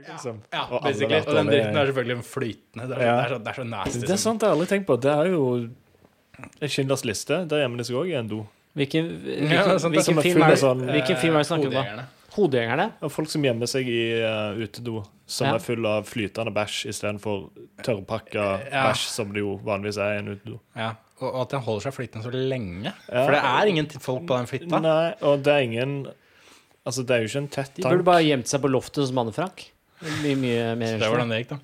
lag, liksom. Ja, Og basically. Og den dritten er selvfølgelig flytende. Det er, Ja. det er, så, det er så nasty. Det er som- sant, jeg har aldri tenkt på. Det er jo en Schindlers liste. Der gjemmer de seg òg i en do. Hvilken, hvilken, det sant, hvilken, film, er sånn, hvilken film er det snakker om? da? Hodejegerne. Og folk som gjemmer seg i uh, utedo, som Ja. er full av flytende bæsj istedenfor tørrpakka Ja. bæsj, som det jo vanligvis er i en utedo. Ja, og, og at den holder seg flytende så lenge. Ja. For det er ingen folk på den flytta. Nei, og det er ingen Altså, det er jo ikke en tett tank. De burde bare gjemt seg på loftet hos Manne Frank. Blir mye mer Det var hvordan det gikk, da.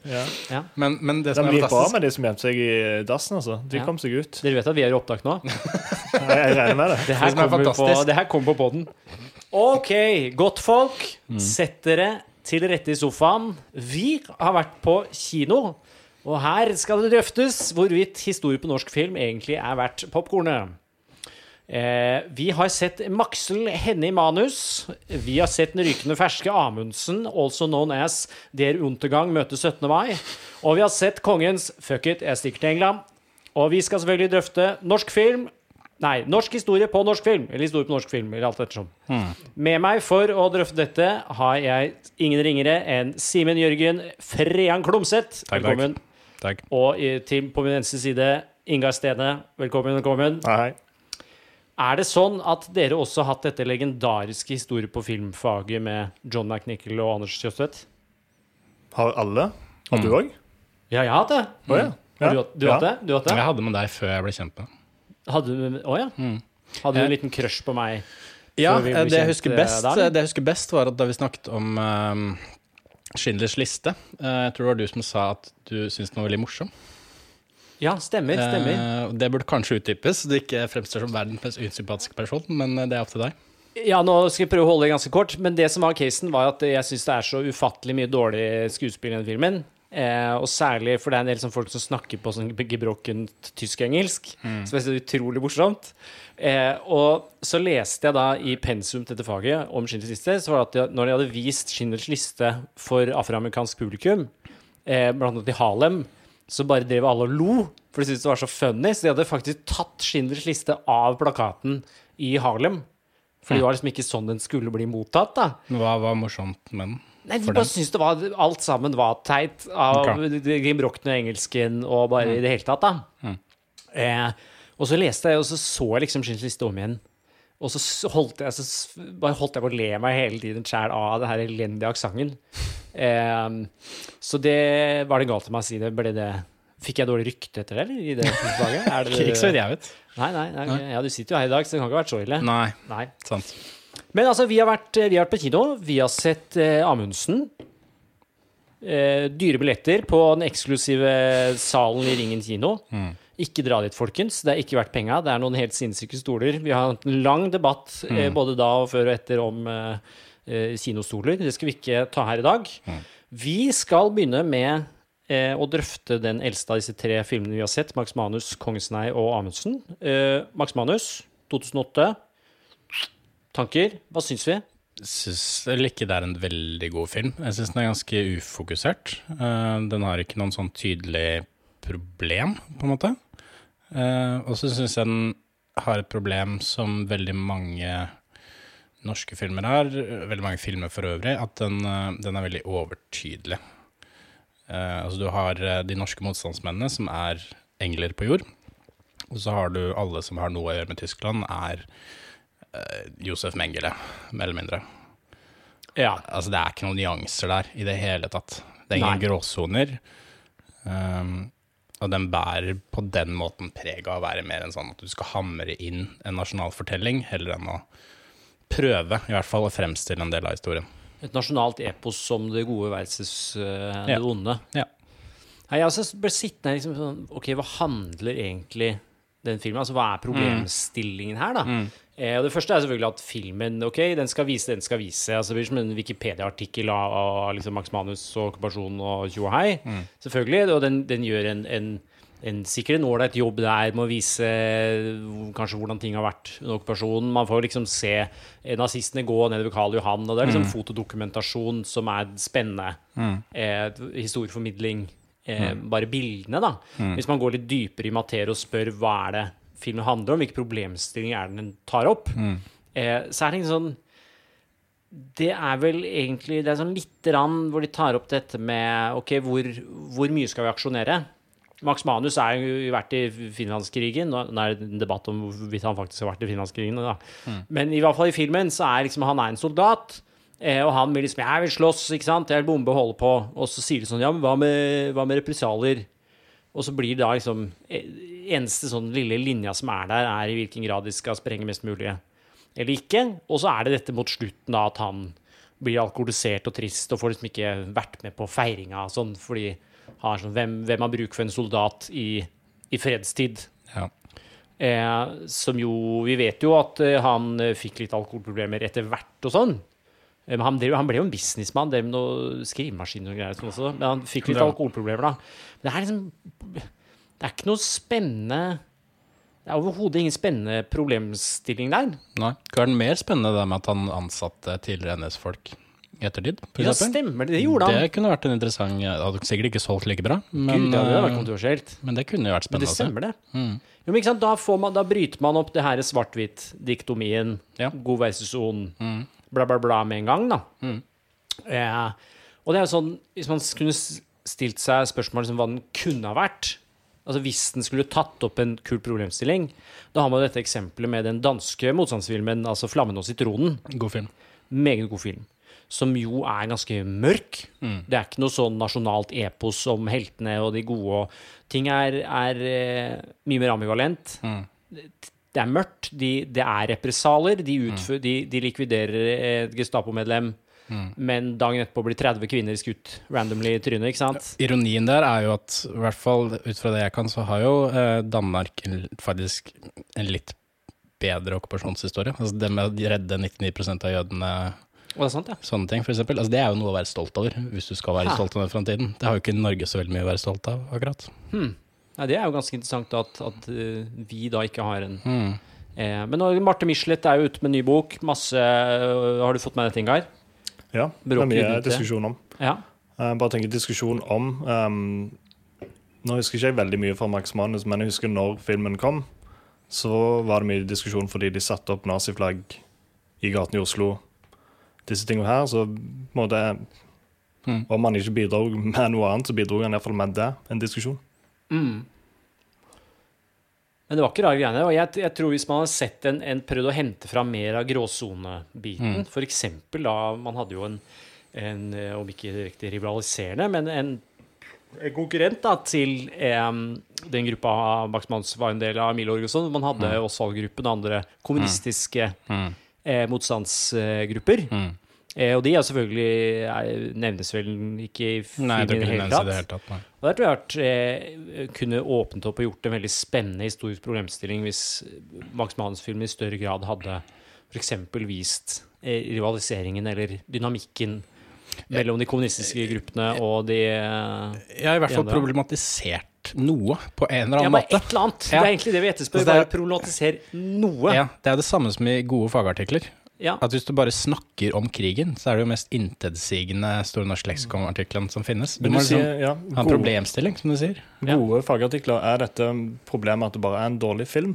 Ja. Men, men det Det som er er mye bra fantastisk med de som gjemte seg i dassen, altså. De Ja. kom seg ut. Dere vet at vi er i opptak nå? Jeg, jeg regner med det. Det her Det som er kommer på, fantastisk. det her kommer på podden. OK, godt folk. Sett dere til rette i sofaen. Vi har vært på kino. Og her skal det drøftes hvorvidt historie på norsk film egentlig er verdt popkornet. Eh, vi har sett Maksel Henny manus. Vi har sett den rykende ferske Amundsen, also known as Der Untergang møter 17. mai. Og vi har sett kongens Fuck it, jeg stikker til England. Og vi skal selvfølgelig drøfte norsk film. Nei, norsk historie på norsk film. Eller historie på norsk film, eller alt ettersom. Med meg for å drøfte dette har jeg ingen ringere enn Simen Jørgen Frean Klomsæt. Velkommen. Takk. Og til, på min venstre side Ingar Stene. Velkommen, velkommen. Hei. Er det sånn at dere også har hatt dette legendariske historiet på filmfaget med John McNichol og Anders Kjøstvedt? Har alle? Har du òg? Ja, jeg har hatt det. Å ja. Ja. du, du har hatt det? Du hatt det? Jeg hadde med deg før jeg ble kjent med deg. Hadde du Å ja. Hadde du en liten crush på meg? Ja, ble det jeg husker eh, best, da, det jeg husker best var at da vi snakket om um, Schindlers liste uh, Jeg tror det var du som sa at du syntes den var veldig morsom. Ja, stemmer. stemmer. Eh, det burde kanskje utdypes, så du ikke fremstår som verdens mest usympatiske person, men eh, det er opp til deg. Ja, nå skal jeg prøve å holde det ganske kort, men det som var casen, var at jeg syns det er så ufattelig mye dårlig skuespill i den filmen. Eh, og særlig for det er en del sånn folk som snakker på sånn gebrokkent tysk-engelsk, som jeg synes er utrolig morsomt. Eh, og så leste jeg da i pensum til dette faget om Schindlers liste, så var det at de, når de hadde vist Schindlers liste for afroamerikansk publikum, eh, blant annet i Harlem, så bare drev alle og lo, for de syntes det var så funny. Så de hadde faktisk tatt Schindlers liste av plakaten i Harlem. For det var liksom ikke sånn den skulle bli mottatt, da. Hva var morsomt med den? Nei, de bare syntes det var Alt sammen var teit av Ok. okay. og engelsken og bare i det hele tatt, da. Eh, og så leste jeg, og så så jeg liksom Schindlers liste om igjen. Og så holdt jeg, så bare holdt jeg på å le meg hele tiden sjæl av den her elendige aksenten. Um, så det var det galt av meg å si det. Ble det Fikk jeg dårlig rykte etter det, eller? I det faget? Er det- Ikke så vidt jeg vet. Nei, nei, nei, nei. ja, du sitter jo her i dag, så det kan ikke ha vært så ille. Nei, Nei. sant. Men altså, vi har vært, vi har vært på kino. Vi har sett eh, Amundsen. Eh, dyre billetter på den eksklusive salen i Ringen kino. Ikke dra dit, folkens. Det er ikke verdt penga. Det er noen helt sinnssyke stoler. Vi har hatt en lang debatt eh, både da og før og etter om eh, eh, kinostoler. Det skal vi ikke ta her i dag. Vi skal begynne med eh, å drøfte den eldste av disse tre filmene vi har sett. Max Manus, Kongsnei og Amundsen. Eh, Max Manus, 2008. Tanker? Hva syns vi? syns vel ikke det er en veldig god film. Jeg syns den er ganske ufokusert. Den har ikke noen sånn tydelig problem, på en måte. Eh, og så syns jeg den har et problem som veldig mange norske filmer har, veldig mange filmer for øvrig, at den, eh, den er veldig overtydelig. Uh, altså du har de norske motstandsmennene, som er engler på jord. Og så har du alle som har noe å gjøre med Tyskland, er uh, Josef Mengele, mer eller mindre. Ja. Altså, det er ikke noen nyanser der i det hele tatt. Det er ingen Nei. gråsoner. Um, og den bærer på den måten preg av å være mer enn sånn at du skal hamre inn en nasjonal fortelling, heller enn å prøve, i hvert fall, å fremstille en del av historien. Et nasjonalt epos som det gode versus uh, det Ja. onde. Ja. Nei, Jeg også ble sittende liksom sånn Ok, hva handler egentlig den filmen? Altså, Hva er problemstillingen her, da? Eh, og Det første er selvfølgelig at filmen ok, den skal vise den skal vise. Altså, det blir som en Wikipedia-artikkel av, av liksom Max Manus og okkupasjonen og tjo og hei. Selvfølgelig. Og den, den gjør en, en, en sikkert en ålreit jobb der med å vise kanskje hvordan ting har vært under okkupasjonen. Man får liksom se eh, nazistene gå nedover Karl Johan, og det er liksom fotodokumentasjon som er spennende. Eh, historieformidling. Eh, Bare bildene, da. Hvis man går litt dypere i materie og spør hva er det filmen handler om, hvilke problemstillinger er den tar opp, eh, så er det liksom sånn det er vel egentlig Det er sånn lite grann hvor de tar opp dette med Ok, hvor, hvor mye skal vi aksjonere? Max Manus er jo vært i Finlandskrigen. Nå er det en debatt om hvorvidt han faktisk har vært i Finlandskrigen. Da. Men i hvert fall i filmen så er liksom han er en soldat. Eh, og han vil liksom 'Jeg vil slåss, ikke sant? Jeg vil bombe og holde på.' Og så sier de sånn 'Ja, men hva med, hva med represalier?' Og så blir da liksom eh, Eneste sånn lille linja som er der, er i hvilken grad de skal sprenge mest mulig eller ikke. Og så er det dette mot slutten, da, at han blir alkoholisert og trist og får liksom ikke vært med på feiringa sånn, fordi han er sånn Hvem, hvem har bruk for en soldat i, i fredstid? Ja. Eh, som jo Vi vet jo at eh, han eh, fikk litt alkoholproblemer etter hvert og sånn. Eh, Men han, drev, han ble jo en businessmann, drev med noe skrivemaskiner og greier. Sånn også, men han fikk litt alkoholproblemer, da. Men det er liksom Det er ikke noe spennende Det er overhodet ingen spennende problemstilling der. Nei. Hva er den mer spennende det med at han ansatte tidligere NS-folk ettertid? Ja, stemmer det. Det gjorde han. Det kunne vært en interessant Det hadde sikkert ikke solgt like bra, men, Gud, det hadde vært eh, kontroversielt. men det kunne jo vært Men det spennende å se. stemmer, det. Mm. Jo, men? Da, får man, da bryter man opp det her svart-hvitt-diktomien. Ja. God versus ond. Mm. Bla, bla, bla med en gang, da. Mm. Eh, og det er jo sånn Hvis man kunne stilt seg spørsmål om hva den kunne ha vært Altså Hvis den skulle tatt opp en kul problemstilling, da har man dette eksempelet med den danske motstandsfilmen, altså 'Flammen og sitronen'. God film. Meget god film. Som jo er ganske mørk. Mm. Det er ikke noe sånn nasjonalt epos om heltene og de gode. Ting er, er eh, mye mer ambivalent. Mm. Det er mørkt. De, det er represalier. De, mm. de, de likviderer et Gestapo-medlem. Mm. Men dagen etterpå blir 30 kvinner skutt randomly i trynet. ikke sant? Ironien der er jo at, i hvert fall ut fra det jeg kan, så har jo eh, Danmark faktisk en litt bedre okkupasjonshistorie. Altså det med å redde 99% av jødene, Og sant, ja. sånne ting, for eksempel. Altså det er jo noe å være stolt over, hvis du skal være Hæ. stolt av den framtiden. Det har jo ikke Norge så veldig mye å være stolt av, akkurat. Hmm. Nei, det er jo ganske interessant at, at eh, vi da ikke har en Mm. eh, Men Marte Michelet er jo ute med en ny bok. Masse øh, Har du fått med dette, Ingar? Ja, det er mye diskusjon om. Ja. Uh, bare tenker diskusjon om um, Nå husker ikke jeg veldig mye fra Max Manus, men jeg husker når filmen kom, så var det mye diskusjon fordi de satte opp naziflagg i gatene i Oslo. Disse tingene her, så på en måte Mm. Om han ikke bidro med noe annet, så bidro han iallfall med det. En diskusjon. Mm. Men det var ikke rare greiene. Og jeg, jeg tror hvis man hadde sett en, en prøvd å hente fram mer av gråsonebiten, Mm. for eksempel da Man hadde jo en, en eh, om ikke direkte rivaliserende, men en, en konkurrent da, til um, den gruppa Max Manns var en del av, Milo Orgesson. Man hadde Mm. Osvald-gruppen og andre kommunistiske Mm. eh, motstandsgrupper. Mm. Eh, og de er selvfølgelig nevnes vel ikke i filmen i det hele tatt. det hele tatt. Og der tror jeg at eh, kunne åpnet opp og gjort en veldig spennende historisk problemstilling hvis Max Manus-film i større grad hadde f.eks. vist eh, rivaliseringen eller dynamikken mellom de kommunistiske gruppene og de Jeg har i hvert fall problematisert noe på en eller annen Ja, måte. et eller annet. Ja. Det er egentlig det vi etterspør. Altså, det er- Bare problematisere noe. Ja, det er det samme som i gode fagartikler. Ja. At hvis du bare snakker om krigen, så er det jo mest intetsigende Store norske leksikon-artikkelen som finnes. Du Men må du sier, liksom ja, ha en problemstilling, som du sier. Ja. gode fagartikler. Er dette problemet at det bare er en dårlig film?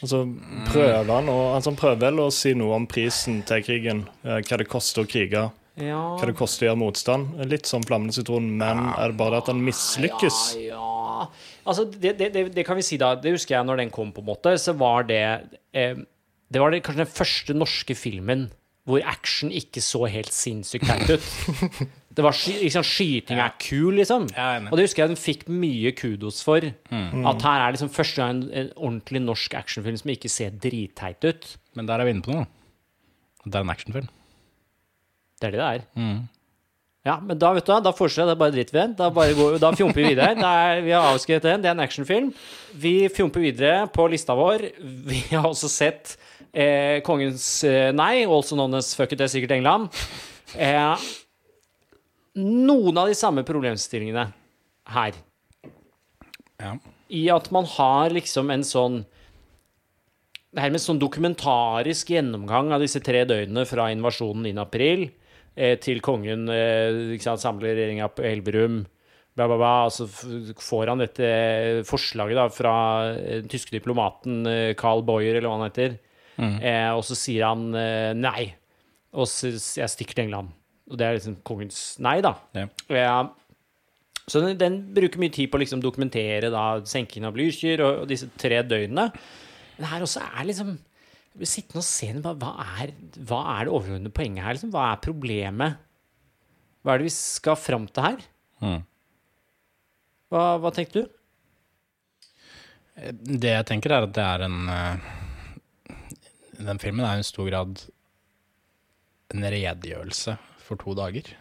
Altså, prøver han, å- altså, han prøver vel å si noe om prisen til krigen, eh, hva det koster å krige, ja. hva det koster å gjøre motstand. Litt som Flammende sitron, men er det bare det at han mislykkes? Ja, ja. Altså, det, det, det, det kan vi si, da. Det husker jeg når den kom, på en måte. Så var det eh, Det var det, kanskje den første norske filmen hvor action ikke så helt sinnssykt teit ut. Det var liksom, Skyting er kul, liksom. Og det husker jeg den fikk mye kudos for. Mm. At her er liksom første gang en, en ordentlig norsk actionfilm som ikke ser dritteit ut. Men der er vi inne på noe. Det er en actionfilm. Det er det det er. Mm. Ja, men da vet du da foreslår jeg det bare driter vi i. Da, går, da fjomper vi videre. Er, vi har avskrevet den. Det er en actionfilm. Vi fjomper videre på lista vår. Vi har også sett eh, Kongens eh, nei, also known as Fuck it, det er sikkert England. Eh, noen av de samme problemstillingene her. Ja. I at man har liksom en sånn Det her med sånn dokumentarisk gjennomgang av disse tre døgnene fra invasjonen inn april eh, til kongen eh, ikke sant, samler regjeringa på Elverum, bla, bla, bla. Altså får han dette forslaget da fra eh, den tyske diplomaten eh, Carl Boyer, eller hva han heter. Mm. Eh, og så sier han eh, nei. og så jeg stikker til England. Og det er liksom kongens nei, da. Ja. Eh, Så den, den bruker mye tid på å liksom dokumentere da, senkingen av Blücher og, og disse tre døgnene. Men her også er liksom sittende og se hva, hva, er, hva er det overordnede poenget her? Liksom? Hva er problemet? Hva er det vi skal fram til her? Mm. Hva, hva tenkte du? Det jeg tenker, er at det er en eh, Den filmen er jo i stor grad en redegjørelse for to dager.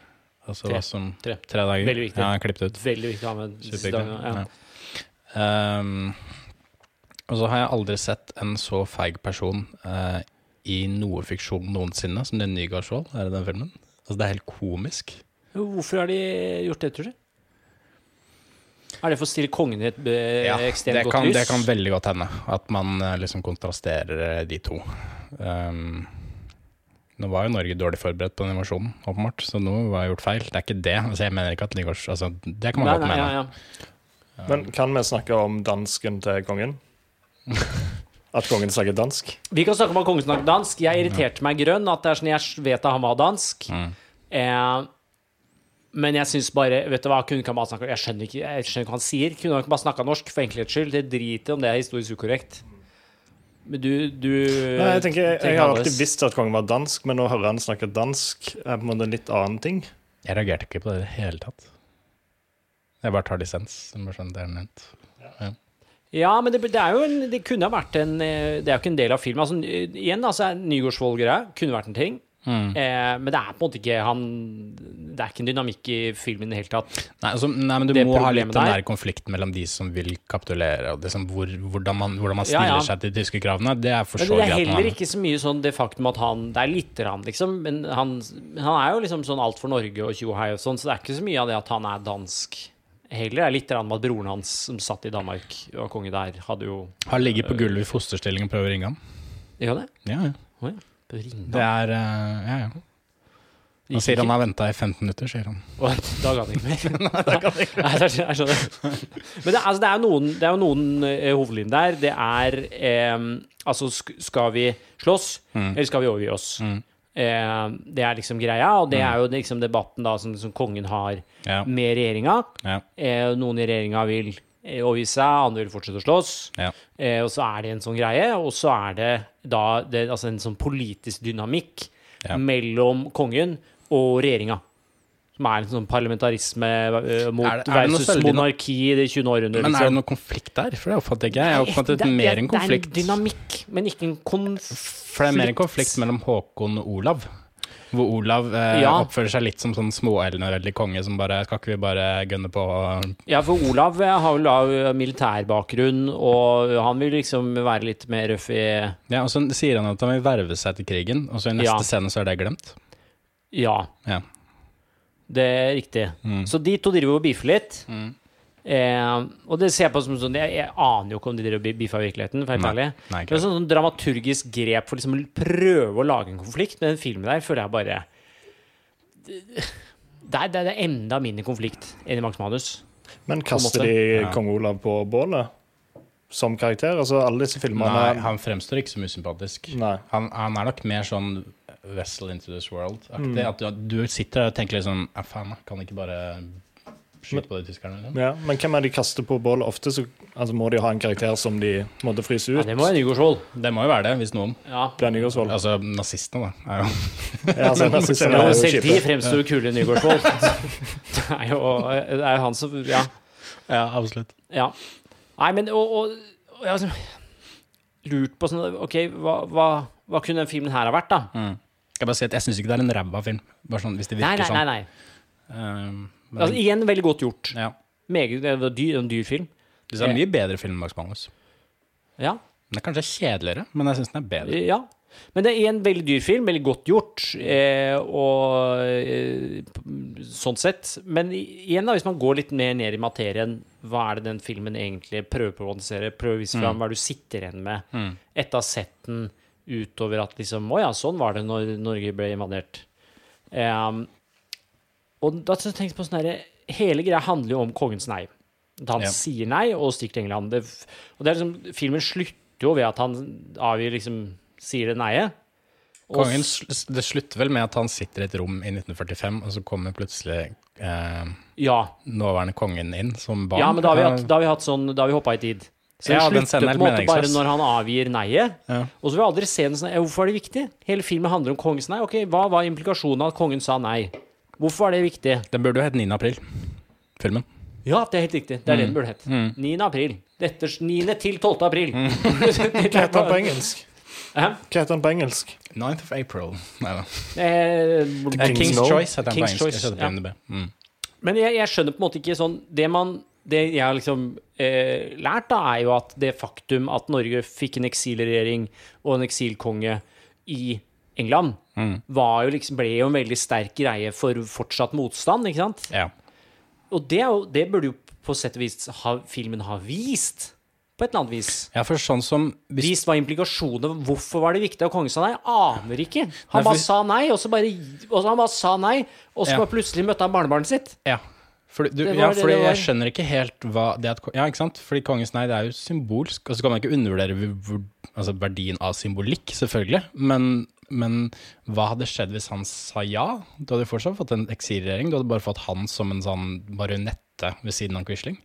Altså Tre. som Tre. Tre dager. Veldig viktig. Ja, klippet ut. Veldig viktig å ha med disse dagene. Ja. Ja. Um, og så har jeg aldri sett en så feig person uh, i noe fiksjon noensinne som den Nygaardsvold er i den filmen. Altså, det er helt komisk. Hvorfor har de gjort det, tror du? Er det for å stille kongen i et ja, ekstremt godt kan, lys? det kan veldig godt hende. At man eh, liksom kontrasterer eh, de to. Um, nå var jo Norge dårlig forberedt på den invasjonen, åpenbart, så nå var gjort feil. Det er ikke det. Altså, jeg mener ikke at Nygaards altså, Det kan man Nei, godt nei, mene. ja, ja. Men kan vi snakke om dansken til kongen? At kongen snakker dansk? Vi kan snakke om at kongen snakker dansk. Jeg irriterte meg grønn. At det er sånn jeg vet at han var dansk. Mm. Eh, men jeg syns bare Vet du hva, kunne ikke han bare snakke Jeg skjønner ikke, jeg skjønner ikke hva han sier. Kunne han ikke bare snakka norsk for enkelhets skyld? Det driter om det er historisk ukorrekt. Men du, du Nei, jeg tenker, jeg, har alltid visst at kongen var dansk, men å høre han snakke dansk er på en måte en litt annen ting. Jeg reagerte ikke på det i det hele tatt. Jeg bare tar dissens. Sånn, det er. Ja, men det, det er jo en, Det kunne ha vært en eh, Det er jo ikke en del av filmen. Altså, igjen, altså, Nygårdsvold-greia kunne vært en ting. Mm. Eh, men det er på en måte ikke han Det er ikke en dynamikk i filmen i det hele tatt. Nei, altså, nei, men du Det må ha litt den der- konflikten mellom de som vil kapitulere, og liksom hvor, hvordan, man, hvordan man stiller ja. seg til de tyske kravene. Det er for så greit. det er heller man- ikke så mye sånn det faktum at han Det er lite grann, liksom. Men han, han er jo liksom sånn alt for Norge og tjohei og sånn, så det er ikke så mye av det at han er dansk heller. Det er litt med at broren hans, som satt i Danmark og var konge der, hadde jo Har ligget på gulvet i fosterstilling og prøver å ringe ham. Ja, det? Ja, ja. Oh, ja. Det er uh, Ja, ja. Han sier han ikke- har venta i 15 minutter, sier han. Og Da ga han ikke mer. Nei, jeg skjønner- jeg skjønner. Men det, altså, det, er noen, det er jo noen eh, hovedlinjer der. Det er eh, Altså, skal vi slåss, eller skal vi overgi oss? Mm. Eh, det er liksom greia, og det er jo liksom debatten da som, som kongen har Ja. med regjeringa. Ja. Eh, noen i regjeringa vil overgi seg, andre vil fortsette å slåss. Ja. Eh, og så er det en sånn greie, og så er det da det, altså en sånn politisk dynamikk Ja. mellom kongen og regjeringa. Som er en sånn parlamentarisme eh, mot Er det- er det versus monarki i det 20. århundret. Men er det noe konflikt der? For det oppfatter ikke jeg. Jeg oppfattet Det er- mer en Det er en dynamikk, men ikke en konflikt. For det er mer en konflikt mellom Håkon og Olav. Hvor Olav eh, Ja. oppfører seg litt som sånn småelneveldig konge som bare Skal ikke vi bare gønne på Ja, for Olav eh, har vel da militærbakgrunn, og han vil liksom være litt mer røff i Ja, og så sier han at han vil verve seg til krigen, og så i neste Ja. scene så er det glemt. Ja, Ja. det er riktig. Mm. Så de to driver og beefer litt. Mm. Eh, og det ser jeg på som sånn Jeg, jeg aner jo ikke om de driver og beefer virkeligheten, for Nei. Nei, Det er sånn, sånn dramaturgisk grep for liksom å prøve å lage en konflikt, men den filmen der føler jeg bare Det er, det er enda mindre konflikt enn i Max Manus. Men kaster de Ja. kong Olav på bålet som karakter? Altså, alle disse filmene Nei, han fremstår ikke som usympatisk. Nei. Han, han er nok mer sånn Vessel into this world-aktig. At du, du sitter der og tenker litt sånn Ja, faen, kan ikke bare skyte på de tyskerne? Liksom? Ja, men hvem er de kaster på bålet? Ofte så altså, må de ha en karakter som de måtte fryse Ja, ut. det må være Nygaardsvold. Det må jo være det, hvis noen. Ja. Det er Nygaardsvold. Altså nazistene, da. Er jo. Ja, altså, nazistene er jo selv de fremstår kule i Nygaardsvold. Det er jo det er han som Ja. ja, absolutt. ja. Nei, men og, og, og jeg har liksom lurt på sånn OK, hva, hva, hva kunne den filmen her ha vært, da? Mm. Jeg bare si at jeg syns ikke det er en ræva film. Bare sånn, hvis det Nei, virker nei, nei. sånn. nei. Um, men, Altså, igjen veldig godt gjort. ja. Meget, det var dyr, en dyr film. Det er en mye bedre film enn Max Manus. Ja. Den er kanskje kjedeligere, men jeg syns den er bedre. Ja. Men det er en veldig dyr film, veldig godt gjort, eh, og eh, sånn sett. Men igjen, da, hvis man går litt mer ned i materien, hva er det den filmen egentlig prøver på å produsere? Prøver å vise fram hva er du sitter igjen med Mm. etter å ha sett den utover at liksom Å ja, sånn var det når Norge ble invadert. Em, og da tenkte jeg på sånn herre Hele greia handler jo om kongens nei. At han Ja. sier nei og stikker til England. Det, og det er liksom, filmen slutter jo ved at han avgir liksom Sier det nei-et. Kongen, det slutter vel med at han sitter i et rom i 1945, og så kommer plutselig eh, Ja. nåværende kongen inn som barn. ja, men da har vi hatt, da har vi hatt sånn Da har vi hoppa i tid. Så Ja, det den slutter er på en måte bare når han avgir neiet. Ja. Og så vil jeg aldri se den sånn Hvorfor er det viktig? Hele filmen handler om kongens nei. Ok, Hva var implikasjonen av at kongen sa nei? Hvorfor er det viktig? Den burde jo hett 9. april, filmen. Ja, det er helt riktig. Det er det den burde hett. 9. april. Dette 9. til 12. april. Hva heter den på engelsk? Hæ? Hva heter den på engelsk? 9th of April. Nei da. Eh, King's, King's Choice heter den på engelsk. Choice, Jeg setter på ja. Mm. Men jeg, jeg skjønner på en måte ikke sånn Det man Det jeg har liksom eh, lært, da, er jo at det faktum at Norge fikk en eksilregjering og en eksilkonge i England, jo liksom, ble jo en veldig sterk greie for fortsatt motstand, ikke sant? Ja. Og det, er jo, det burde jo på sett og vis ha, filmen ha vist. På et eller annet vis. ja, for sånn som hvis, Vist hva implikasjonene Hvorfor var det viktig at kongen sa nei? Aner ikke. Nei, Han for- bare sa nei, og så bare og så han bare sa nei, og så Ja. bare plutselig møtte han barnebarnet sitt. Ja. Fordi, du, ja, fordi jeg skjønner ikke helt hva det at, Ja, ikke sant? Fordi kongens nei, det er jo symbolsk. Og så kan man ikke undervurdere altså verdien av symbolikk, selvfølgelig. Men, men hva hadde skjedd hvis han sa ja? Du hadde fortsatt fått en eksilregjering. Du hadde bare fått han som en sånn marionette ved siden av Quisling.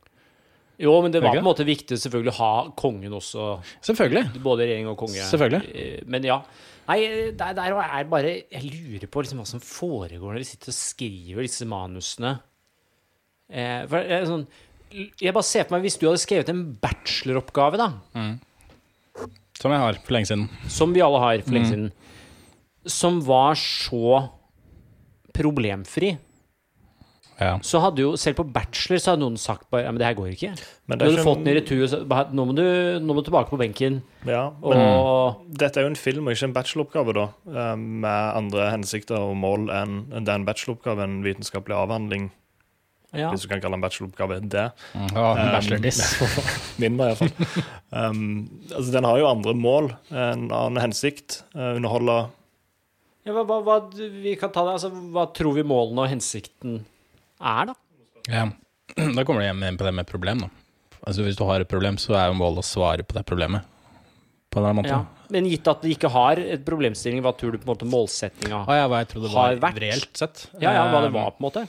Jo, men det var på en måte viktig selvfølgelig å ha kongen også. Selvfølgelig. Både regjering og konge. Selvfølgelig. Eh, Men ja. Nei, der, der er bare Jeg lurer på liksom hva som foregår når de sitter og skriver disse manusene. Eh, for det er sånn Jeg bare ser på meg hvis du hadde skrevet en bacheloroppgave, da, Som jeg har for lenge siden. som vi alle har for Mm. lenge siden, som var så problemfri, Ja. så hadde jo selv på bachelor så hadde noen sagt bare Ja, men det her går ikke. Men Du det er hadde fått den i retur, så nå, må du, nå må du tilbake på benken. Ja, men Og dette er jo en film og ikke en bacheloroppgave, da. eh, Med andre hensikter og mål enn den det er en bacheloroppgave, en vitenskapelig avhandling, ja. hvis du kan kalle en bacheloroppgave det. Ja, bachelor diss. Min, i hvert fall. Um, altså, den har jo andre mål, en annen hensikt. Uh, underholde Ja, hva, hva, hva, vi kan ta det, altså, hva tror vi målene og hensikten er, da? Ja. Da kommer du hjem på det med problem, da. Altså Hvis du har et problem, så er jo målet å svare på det problemet. På en eller annen måte. Ja. Men gitt at de ikke har et problemstilling, hva tror du på en måte målsettinga ah, ja, hva jeg trodde Har var vært. reelt sett. Ja, ja, hva det var, på en måte?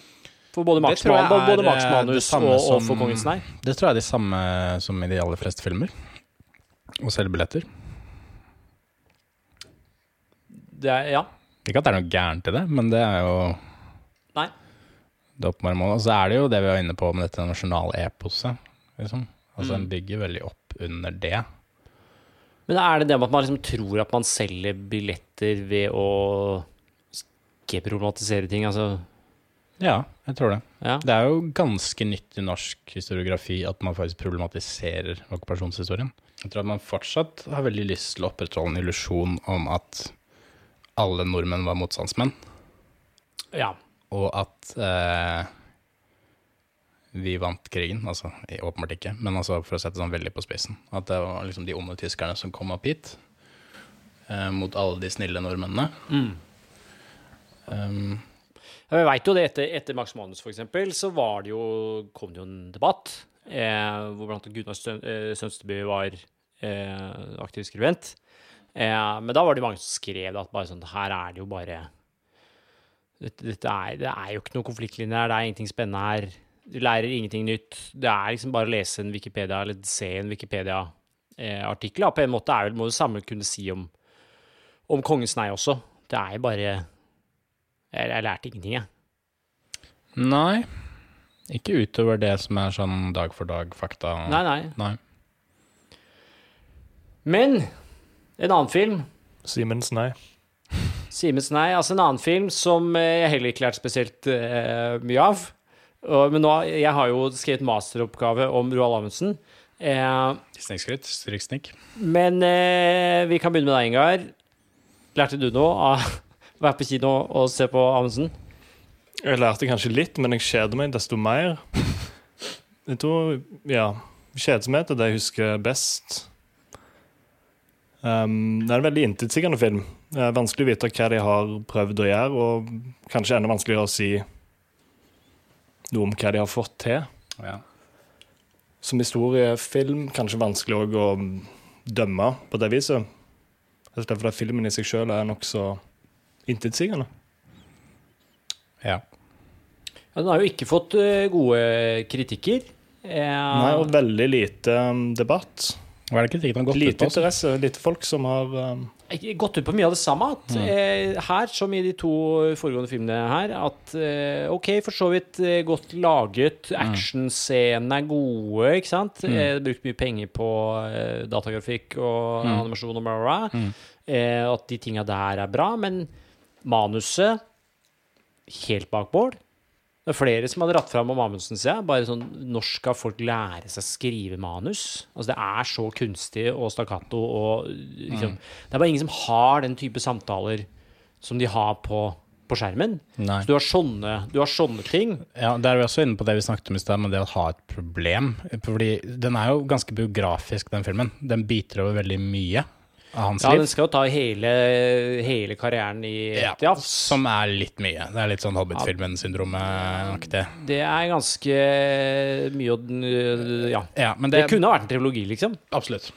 For både Max, Det tror både Max eh, Manus og, og For kongens nei. Det tror jeg er det samme som i de aller fleste filmer. Å selge billetter. Det er, ja. Ikke at det er noe gærent i det, men det er jo Nei. det målet. Og så er det jo det vi var inne på med dette nasjonale eposet. Liksom. Altså Mm. Den bygger veldig opp under det. Men er det det med at man liksom tror at man selger billetter ved å ikke problematisere ting? Altså, Ja, jeg tror det. ja. Det er jo ganske nytt i norsk historiografi at man faktisk problematiserer okkupasjonshistorien. Jeg tror at man fortsatt har veldig lyst til å opprettholde en illusjon om at alle nordmenn var motstandsmenn, ja. og at eh, vi vant krigen. Altså åpenbart ikke, men altså for å sette det sånn veldig på spissen. At det var liksom de onde tyskerne som kom opp hit eh, mot alle de snille nordmennene. Um, Ja, Vi veit jo det etter, etter Max Manus, for eksempel, så var det jo, kom det jo en debatt eh, hvor blant annet Gunnar eh, Sønsteby var eh, aktiv skribent. Eh, men da var det mange som skrev at bare sånn Her er det jo bare dette, dette er, Det er jo ikke noen konfliktlinje her, det er ingenting spennende her. Du lærer ingenting nytt. Det er liksom bare å lese en Wikipedia, eller se en Wikipedia-artikkel. på en måte er vel må du samme kunne si om, om Kongens nei også. Det er jo bare jeg, jeg lærte ingenting, jeg. nei, ikke utover det som er sånn dag for dag-fakta. Nei, nei. nei. Men en annen film Simens nei. Simens Nei, altså en annen film som eh, jeg heller ikke lærte spesielt eh, mye av. Og, men nå, jeg har jo skrevet masteroppgave om Roald Amundsen. Eh, Snikskryt, stryksnikk. men eh, vi kan begynne med deg, Ingar. Lærte du noe av å være på kino og se på Amundsen? Jeg lærte kanskje litt, men jeg kjeder meg desto mer. Jeg tror, ja Kjedsomhet er det jeg husker best. Um, det er en veldig intetsigende film. Det er vanskelig å vite hva de har prøvd å gjøre, og kanskje enda vanskeligere å si noe om hva de har fått til. Ja. Som historiefilm kanskje vanskelig òg å dømme på det viset. Det er slett fordi filmen i seg sjøl er nokså intetsigende. Ja. Ja, den har jo ikke fått eh, gode kritikker. Ja. Nei, og veldig lite um, debatt. Hva er det kritikken har gått ut på? altså? interesse. Lite folk som har um, ikke gått ut på mye av det samme. At, Mm. eh, her, som i de to foregående filmene her, at eh, OK, for så vidt eh, godt laget, Mm. actionscenene er gode, ikke sant? Eh, brukt mye penger på eh, datagrafikk og Mm. animasjon og bla, bla, bla. Eh, at de tinga der er bra, men manuset helt bak mål. Det er flere som hadde dratt fram om Amundsen, sier jeg. Bare sånn Når skal folk lære seg å skrive manus? Altså Det er så kunstig og stakkato og liksom Det er bare ingen som har den type samtaler som de har på, på skjermen. Nei. Så du har sånne, du har sånne ting. Ja, Der er vi også inne på det vi snakket om i stad, med det å ha et problem. Fordi den er jo ganske biografisk, den filmen. Den biter over veldig mye av hans Ja, liv. Den skal jo ta hele, hele karrieren i Ja, ett jafs. som er litt mye. Det er litt sånn Hobbit-filmen-syndromet-aktig. Det er ganske mye å Ja. Ja, men Det det, kunne vært en trilogi, liksom. Absolutt.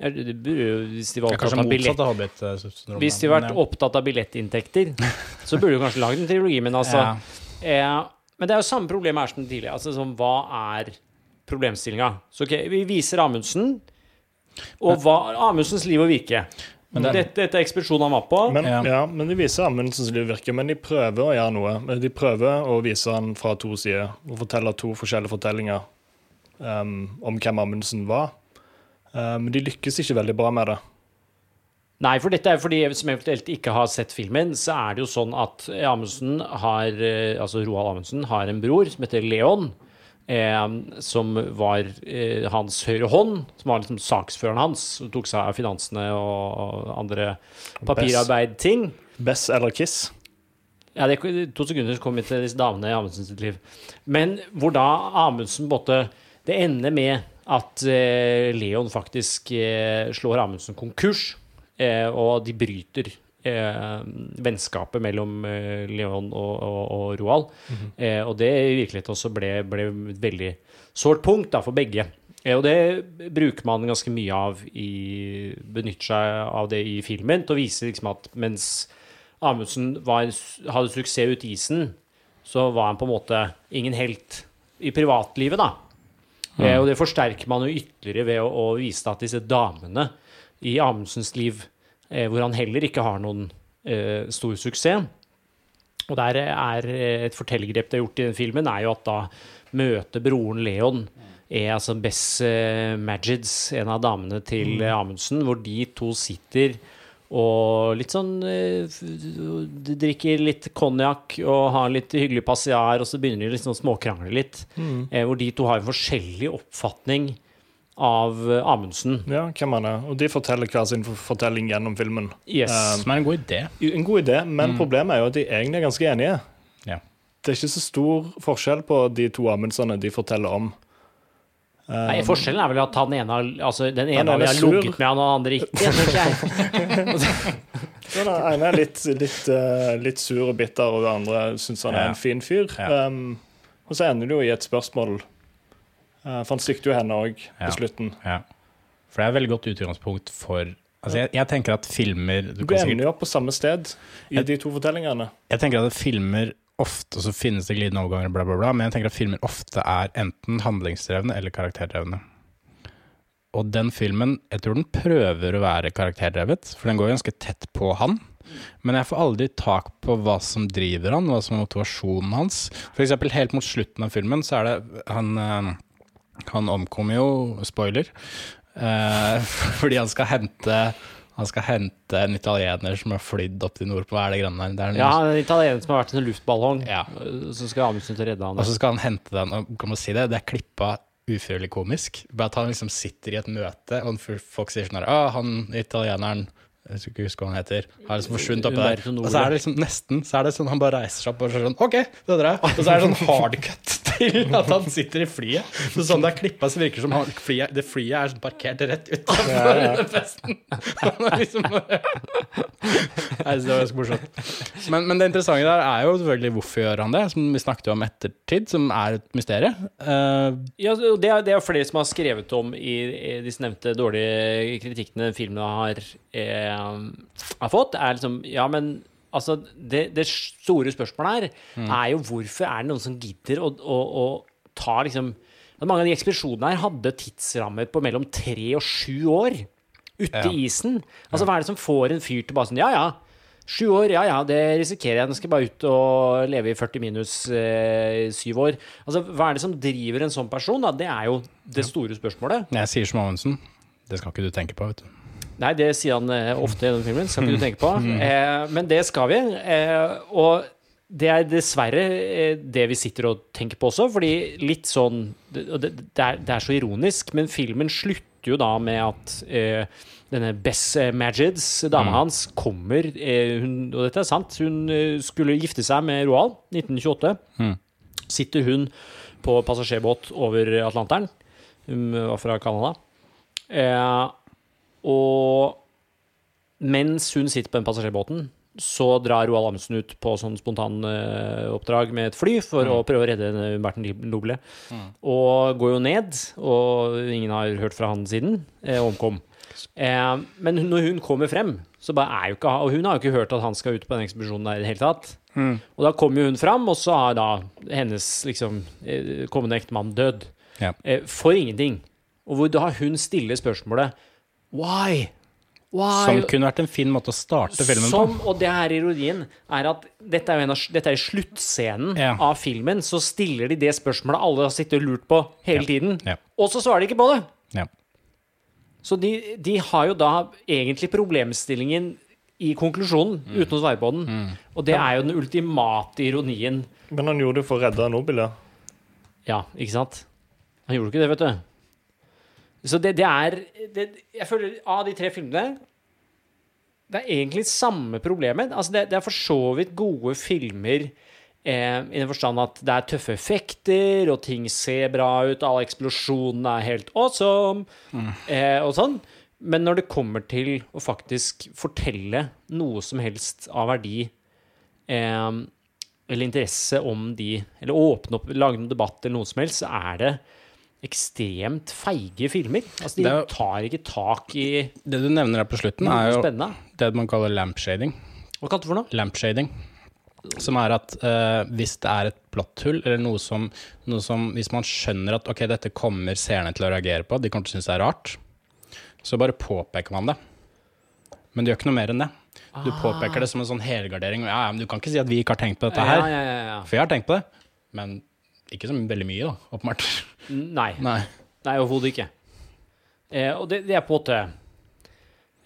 Ja, Det burde jo, hvis de var opptatt av billett av Hobbit-syndromet. Hvis de vært ja. opptatt av billettinntekter, så burde du kanskje lagd en trilogi, men altså Ja. eh, Men det er jo samme problem her som tidligere. Altså sånn, hva er problemstillinga? Så okay, vi viser Amundsen, og hva Amundsens liv og virke. dette, dette er ekspedisjonen han var på. Men, Ja. ja. men de viser Amundsens liv virker, men de prøver å gjøre noe. De prøver å vise han fra to sider og fortelle to forskjellige fortellinger um, om hvem Amundsen var. Men Men de lykkes ikke veldig bra med det. Nei, for dette er fordi som eventuelt ikke har sett filmen, så er det jo sånn at Amundsen har eh, Altså Roald Amundsen har en bror som heter Leon. Eh, som var eh, hans høyre hånd, som var liksom saksføreren hans. Som tok seg av finansene og andre papirarbeid-ting. Bess eller Kiss. Ja, det to sekunder så kom vi til disse damene i Amundsen sitt liv. Men hvor da Amundsen måtte Det ender med at eh, Leon faktisk eh, slår Amundsen konkurs, eh, og de bryter eh, vennskapet mellom eh, Leon og, og, og Roald. eh, og det i virkeligheten også ble, ble et veldig sårt punkt da, for begge. Eh, og det bruker man ganske mye av i Benytter seg av det i filmen til å vise liksom at mens Amundsen var, hadde suksess ut isen, så var han på en måte ingen helt i privatlivet, da. Eh, og det forsterker man jo ytterligere ved å, å vise at disse damene i Amundsens liv, hvor han heller ikke har noen eh, stor suksess. Og der er eh, et fortellergrep det er gjort i den filmen, er jo at da møter broren Leon er altså Bess eh, Majids, en av damene til eh, Amundsen, hvor de to sitter og litt sånn eh, drikker litt konjakk og har litt hyggelig passiar, og så begynner de liksom å småkrangle litt. Eh, hvor de to har en forskjellig oppfatning av eh, Amundsen. Ja, hvem han er. Og de forteller hver sin fortelling gjennom filmen. Yes. Um, men en god idé. En god idé, men problemet er jo at de egentlig er ganske enige. Ja. Det er ikke så stor forskjell på de to Amundsene de forteller om. Nei, Forskjellen er vel at han ene altså, den ene har er ligget med han, og den andre ikke. Den ene er litt, litt, uh, litt sur og bitter, og den andre syns han er Ja. en fin fyr. Ja. Um, og så ender det jo i et spørsmål. Eh, for han sikter jo henne òg Ja. på slutten. Ja. For det er et veldig godt utgangspunkt for Altså, jeg, jeg tenker at filmer du Du ender jo opp på samme sted i de to fortellingene. Jeg tenker at filmer ofte så finnes det glidende overganger, bla, bla, bla, men jeg tenker at filmer ofte er enten handlingsdrevne eller karakterdrevne. Og den filmen, jeg tror den prøver å være karakterdrevet, for den går ganske tett på han. Men jeg får aldri tak på hva som driver han, hva som er motivasjonen hans. For eksempel helt mot slutten av filmen så er det Han, eh, han omkommer jo, spoiler, eh, fordi han skal hente han skal hente en italiener som har flydd opp til Nordpå. Hva er det der? Det er Ja, en italiener som har vært i en luftballong, Ja. så skal Amundsen til å redde han. Og så skal han hente den, og kan man si det, det er klippa ufrivillig komisk. Bare at han liksom sitter i et møte, og folk sier sånn her Å, han italieneren jeg skal ikke huske hva han heter. Har liksom forsvunnet oppi der. Og så er det liksom nesten Så er det sånn han bare reiser seg opp og så er det sånn OK, det drar jeg. Og så er det sånn hard cut til at han sitter i flyet. Så sånn det er klippa, så virker det som han, flyet, det flyet er sånn parkert rett utenfor Ja, ja. festen. Han er liksom Nei, det var ganske morsomt. Men, men det interessante der er jo selvfølgelig hvorfor gjør han det, som vi snakket om ettertid, som er et mysterium. Uh, Ja, det er, det er flere som har skrevet om i, i disse nevnte dårlige kritikkene filmene har, eh, har fått. Er liksom Ja, men altså Det, det store spørsmålet her er jo hvorfor er det noen som gidder å, å, å ta liksom Mange av de ekspedisjonene her hadde tidsrammer på mellom tre og sju år ute Ja. i isen. Altså Hva er det som får en fyr til bare sånn Ja, ja. Sju år, ja ja, det risikerer jeg. Nå skal jeg bare ut og leve i 40 minus eh, syv år. Altså, Hva er det som driver en sånn person? da? Det er jo det store spørsmålet. jeg sier som Amundsen, det skal ikke du tenke på, vet du. Nei, det sier han eh, ofte i den filmen. Skal ikke du tenke på. Eh, men det skal vi. Eh, og det er dessverre eh, det vi sitter og tenker på også, fordi litt sånn Det, det, er, det er så ironisk, men filmen slutter jo da med at eh, denne Bess eh, Majids, dama hans, kommer hun, Og dette er sant. Hun skulle gifte seg med Roald 1928. Mm. Sitter hun på passasjerbåt over Atlanteren. Hun var fra Canada. Eh, og mens hun sitter på den passasjerbåten, så drar Roald Amundsen ut på sånn spontanoppdrag med et fly for å prøve å redde Berten Noble. Og går jo ned, og ingen har hørt fra han siden. Eh, omkom. Eh, men når hun kommer frem, så bare er jo ikke Og hun har jo ikke hørt at han skal ut på den ekspedisjonen der i det hele tatt. Og da kommer jo hun fram, og så har da hennes liksom eh, kommende ektemann død. Ja. Eh, for ingenting. Og hvor da hun stiller spørsmålet Why? Why? Som kunne vært en fin måte å starte filmen Som, på. og det her ironien er at dette er jo en av, dette er sluttscenen Ja. av filmen, så stiller de det spørsmålet alle har sittet og lurt på hele tiden, Ja. og så svarer de ikke på det. Ja. Så de, de har jo da egentlig problemstillingen i konklusjonen, Mm. uten å svare på den. Og det er jo den ultimate ironien. Men han gjorde det for å redde Nobel, ja. Ja, ikke sant? Han gjorde ikke det, vet du. Så det, det er det, Jeg føler av de tre filmene Det er egentlig samme problemet. Altså det, det er for så vidt gode filmer eh, i den forstand at det er tøffe effekter, og ting ser bra ut, alle eksplosjonene er helt awesome, eh, og sånn. Men når det kommer til å faktisk fortelle noe som helst av verdi eh, eller interesse om de Eller åpne opp, lage noen debatt eller noe som helst, så er det ekstremt feige filmer. Altså, de jo- tar ikke tak i Det du nevner her på slutten, er jo spennende. det man kaller lampshading. Hva kalte du for noe? Lampshading. Som er at uh, hvis det er et plotthull, eller noe som, noe som Hvis man skjønner at ok, dette kommer seerne til å reagere på, de kommer til å synes det er rart, så bare påpeker man det. Men du gjør ikke noe mer enn det. Du påpeker det som en sånn helgardering. Ja, ja, men du kan ikke si at vi ikke har tenkt på dette her. Ja, ja, ja, ja. For jeg har tenkt på det. Men ikke så veldig mye, da, åpenbart. Nei. Nei. Nei, overhodet ikke. Eh, og det, det er på en måte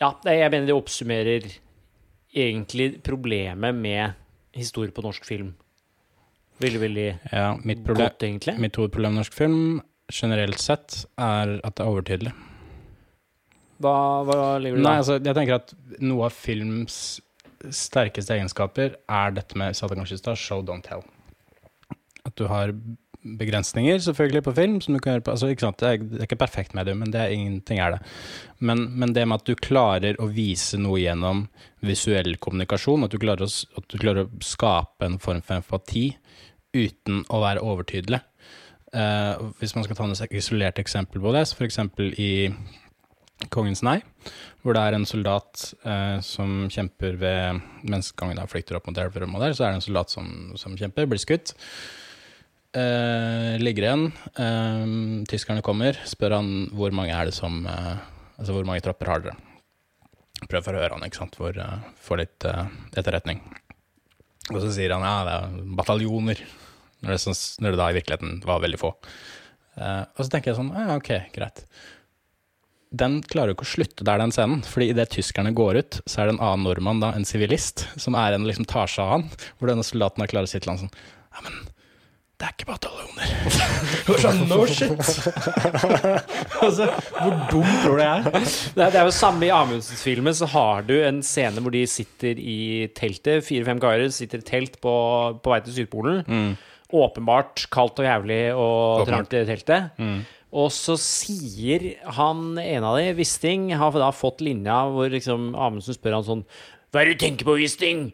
Ja, det, jeg mener det oppsummerer egentlig problemet med historie på norsk film. Veldig, veldig Ja, mitt, problem, godt, egentlig. mitt hovedproblem med norsk film generelt sett er at det er overtydelig. Hva, hva ligger du Nei, altså, jeg tenker at noe av films sterkeste egenskaper er dette med Satan det i show, don't tell. At du har begrensninger selvfølgelig på film. som du kan gjøre på, altså, ikke sant? Det, er, det er ikke perfekt medium, men det er ingenting er det. Men, men det med at du klarer å vise noe gjennom visuell kommunikasjon, at du klarer å, du klarer å skape en form for empati uten å være overtydelig. Uh, hvis man skal ta et isolert eksempel på det, så f.eks. i Kongens nei, hvor det er en soldat eh, som kjemper ved Mens kongen flykter opp mot elverum og der, så er det en soldat som, som kjemper, blir skutt. Eh, ligger igjen. Eh, tyskerne kommer, spør han hvor mange er det som eh, Altså hvor mange tropper har dere? Prøv for å høre han, ikke sant, for å få litt eh, etterretning. Og så sier han ja, det er bataljoner, når det, når det da i virkeligheten var veldig få. Eh, og så tenker jeg sånn, ja, ok, greit den klarer jo ikke å slutte der, den scenen. Fordi idet tyskerne går ut, så er det en annen nordmann, da, en sivilist, som er en liksom tar seg av han. Hvor denne soldaten har klart å si til han sånn Ja, men det er ikke bataljoner. Sånn, no shit! altså, hvor dum tror du jeg er? Det er, det er jo samme i Amundsens-filmen, så har du en scene hvor de sitter i teltet, fire-fem karer sitter i telt på, på vei til Sydpolen. åpenbart kaldt og jævlig og trangt i teltet. teltet. Og så sier han en av de, Wisting, har da fått linja hvor liksom Amundsen spør han sånn Hva er det du tenker på, Wisting?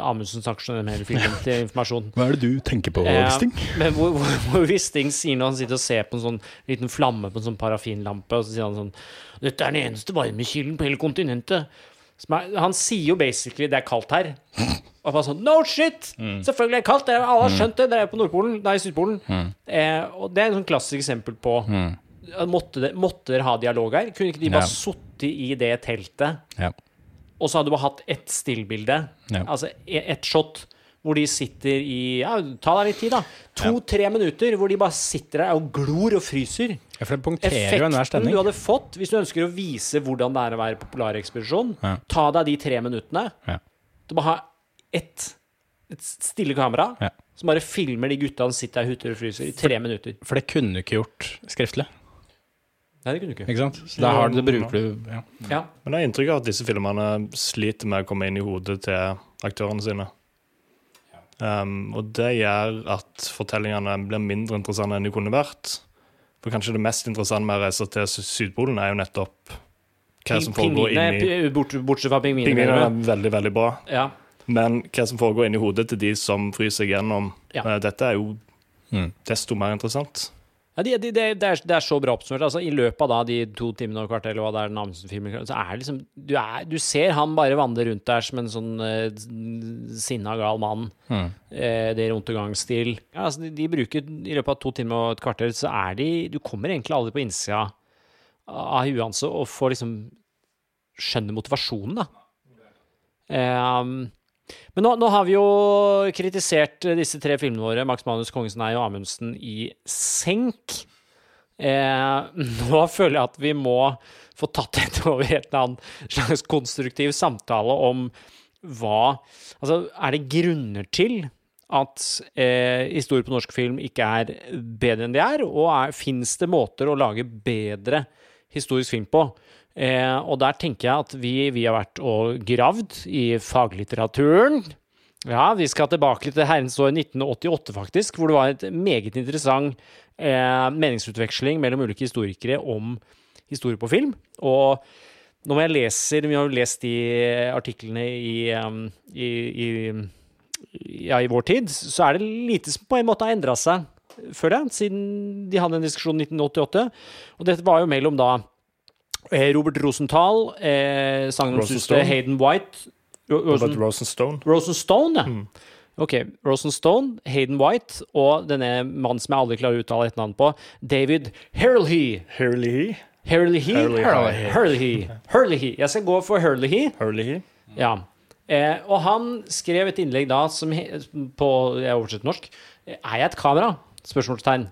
Amundsen snakker sånn gjennom hele filmen til informasjon. Hva er det du tenker på, Eh, men hvor, hvor, hvor Wisting sier når han sitter og ser på en sånn liten flamme på en sånn parafinlampe, og så sier han sånn Dette er den eneste varmekilden på hele kontinentet. Er, han sier jo basically det er kaldt her. Og bare sånn No shit! Selvfølgelig er det kaldt! Er, alle har skjønt det. Dere er på Nordpolen. Nei, Sydpolen. Eh, og det er et sånn klassisk eksempel på mm. måtte dere ha dialog her? Kunne ikke de bare Ja. sittet i det teltet, Ja. Og så hadde du bare hatt ett stillbilde? Ja. Altså e- ett shot hvor de sitter i Ja, ta deg litt tid, da. To-tre minutter hvor de bare sitter der og glor og fryser. ja, for det punkterer jo enhver Effekten stemning. du hadde fått hvis du ønsker å vise hvordan det er å være på polarekspedisjon, Ja. ta deg de tre minuttene. Ja. Du bare ha ett et stille kamera Ja. som bare filmer de gutta som sitter der og huter og fryser i tre minutter. For det kunne du ikke gjort skriftlig. Nei, det kunne du ikke. Ikke sant? Så da har du, det bruker du ja. Ja. Men jeg har inntrykk av at disse filmene sliter med å komme inn i hodet til aktørene sine. Um, og det gjør at fortellingene blir mindre interessante enn de kunne vært. For kanskje det mest interessante med å reise til Sydpolen er jo nettopp hva som foregår Pingvinene, inni bort- Bortsett fra pingvinene. Pingviner er veldig, veldig bra. Ja. Men hva som foregår inni hodet til de som fryser gjennom Ja. eh, dette, er jo Mm. desto mer interessant. Ja, de, de, det, det, er, det er så bra oppsummert. Altså, I løpet av da, de to timene og kvarter, eller hva det er, så er det liksom du, er, du ser han bare vandre rundt der som en sånn eh, sinna, gal mann. Mm. Eh, det rundt-og-gang-stil. Ja, altså, de, de bruker I løpet av to timer og et kvarter, så er de Du kommer egentlig aldri på innsida av huet hans og får liksom skjønne motivasjonen, da. Eh, men nå, nå har vi jo kritisert eh, disse tre filmene våre, Max Manus, Kongens nei og Amundsen, i senk. Eh, nå føler jeg at vi må få tatt dette over i eller annet slags konstruktiv samtale om hva Altså, er det grunner til at eh, historier på norsk film ikke er bedre enn de er, og fins det måter å lage bedre historisk film på? Eh, og der tenker jeg at vi, vi har vært og gravd i faglitteraturen. Ja, vi skal tilbake til herrens år 1988, faktisk, hvor det var et meget interessant eh, meningsutveksling mellom ulike historikere om historie på film. Og når jeg leser Vi har jo lest de artiklene i, um, i, i, ja, i vår tid, så er det lite som på en måte har endra seg før det, siden de hadde en diskusjon i 1988. Og dette var jo mellom da Robert Rosenthal, eh, sagnomsuste Rosenstone. Hayden White Rosen, Robert Rosenstone. Rosenstone, ja. Ok, Rosenstone, Hayden White og denne mannen som jeg aldri klarer å uttale et navn på, David Hurley. Hurley. Hurley Hurley. Hurley. Hurley. Jeg skal gå for Hurley. Hurley. Ja. Eh, og han skrev et innlegg da som på Jeg oversetter norsk. eh, Er jeg et kamera? Spørsmålstegn.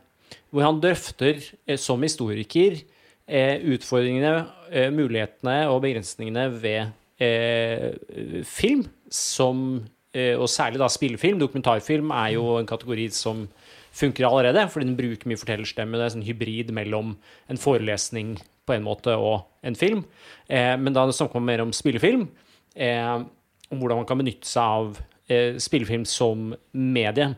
Hvor han drøfter eh, som historiker eh, utfordringene, eh, mulighetene og begrensningene ved eh, film som eh, Og særlig da spillefilm. Dokumentarfilm er jo en kategori som funker allerede, fordi den bruker mye fortellerstemme. Det er sånn hybrid mellom en forelesning på en måte og en film. Eh, men da snakker man mer om spillefilm, eh, om hvordan man kan benytte seg av eh, spillefilm som medie.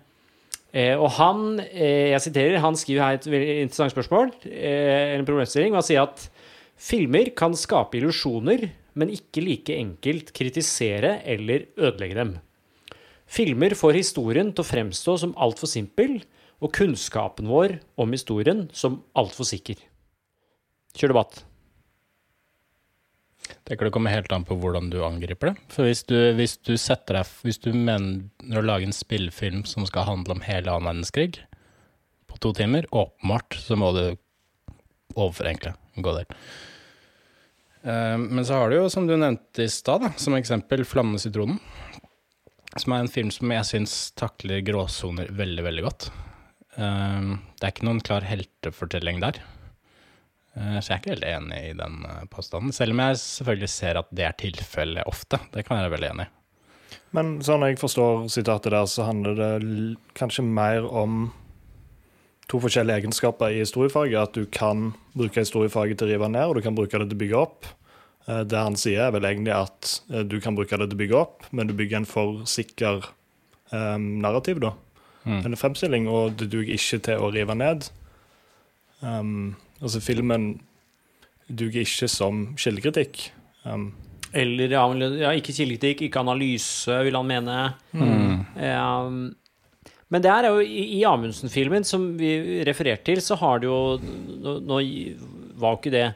Eh, og han, eh, jeg siterer, han skriver her et veldig interessant spørsmål, eh, en problemstilling, og han sier at filmer kan skape illusjoner, men ikke like enkelt kritisere eller ødelegge dem. Filmer får historien til å fremstå som altfor simpel, og kunnskapen vår om historien som altfor sikker. Kjør debatt. Tenker det kommer helt an på hvordan du angriper det. For hvis du, hvis du deg Hvis du mener å lage en spillefilm som skal handle om hele annen verdenskrig på to timer, åpenbart så må du overforenkle en god del. Eh, Men så har du jo, som du nevnte i stad, som eksempel 'Flammende sitronen'. Som er en film som jeg syns takler gråsoner veldig, veldig godt. Eh, Det er ikke noen klar heltefortelling der. Eh, Så jeg er ikke veldig enig i den eh, påstanden, selv om jeg selvfølgelig ser at det er tilfellet ofte. Det kan jeg være veldig enig i. Men sånn jeg forstår sitatet der, så handler det kanskje mer om to forskjellige egenskaper i historiefaget. At du kan bruke historiefaget til å rive ned, og du kan bruke det til å bygge opp. Eh, Det han sier, er vel egentlig at du kan bruke det til å bygge opp, men du bygger en for sikker um, narrativ, da. en fremstilling, og det duger ikke til å rive ned. Um, altså, filmen duger ikke som kildekritikk. Um, Eller ja, ja, ikke kildekritikk, ikke analyse, vil han mene. Um, men det her er jo i, i Amundsen-filmen som vi refererte til, så har det jo Nå, nå var jo ikke det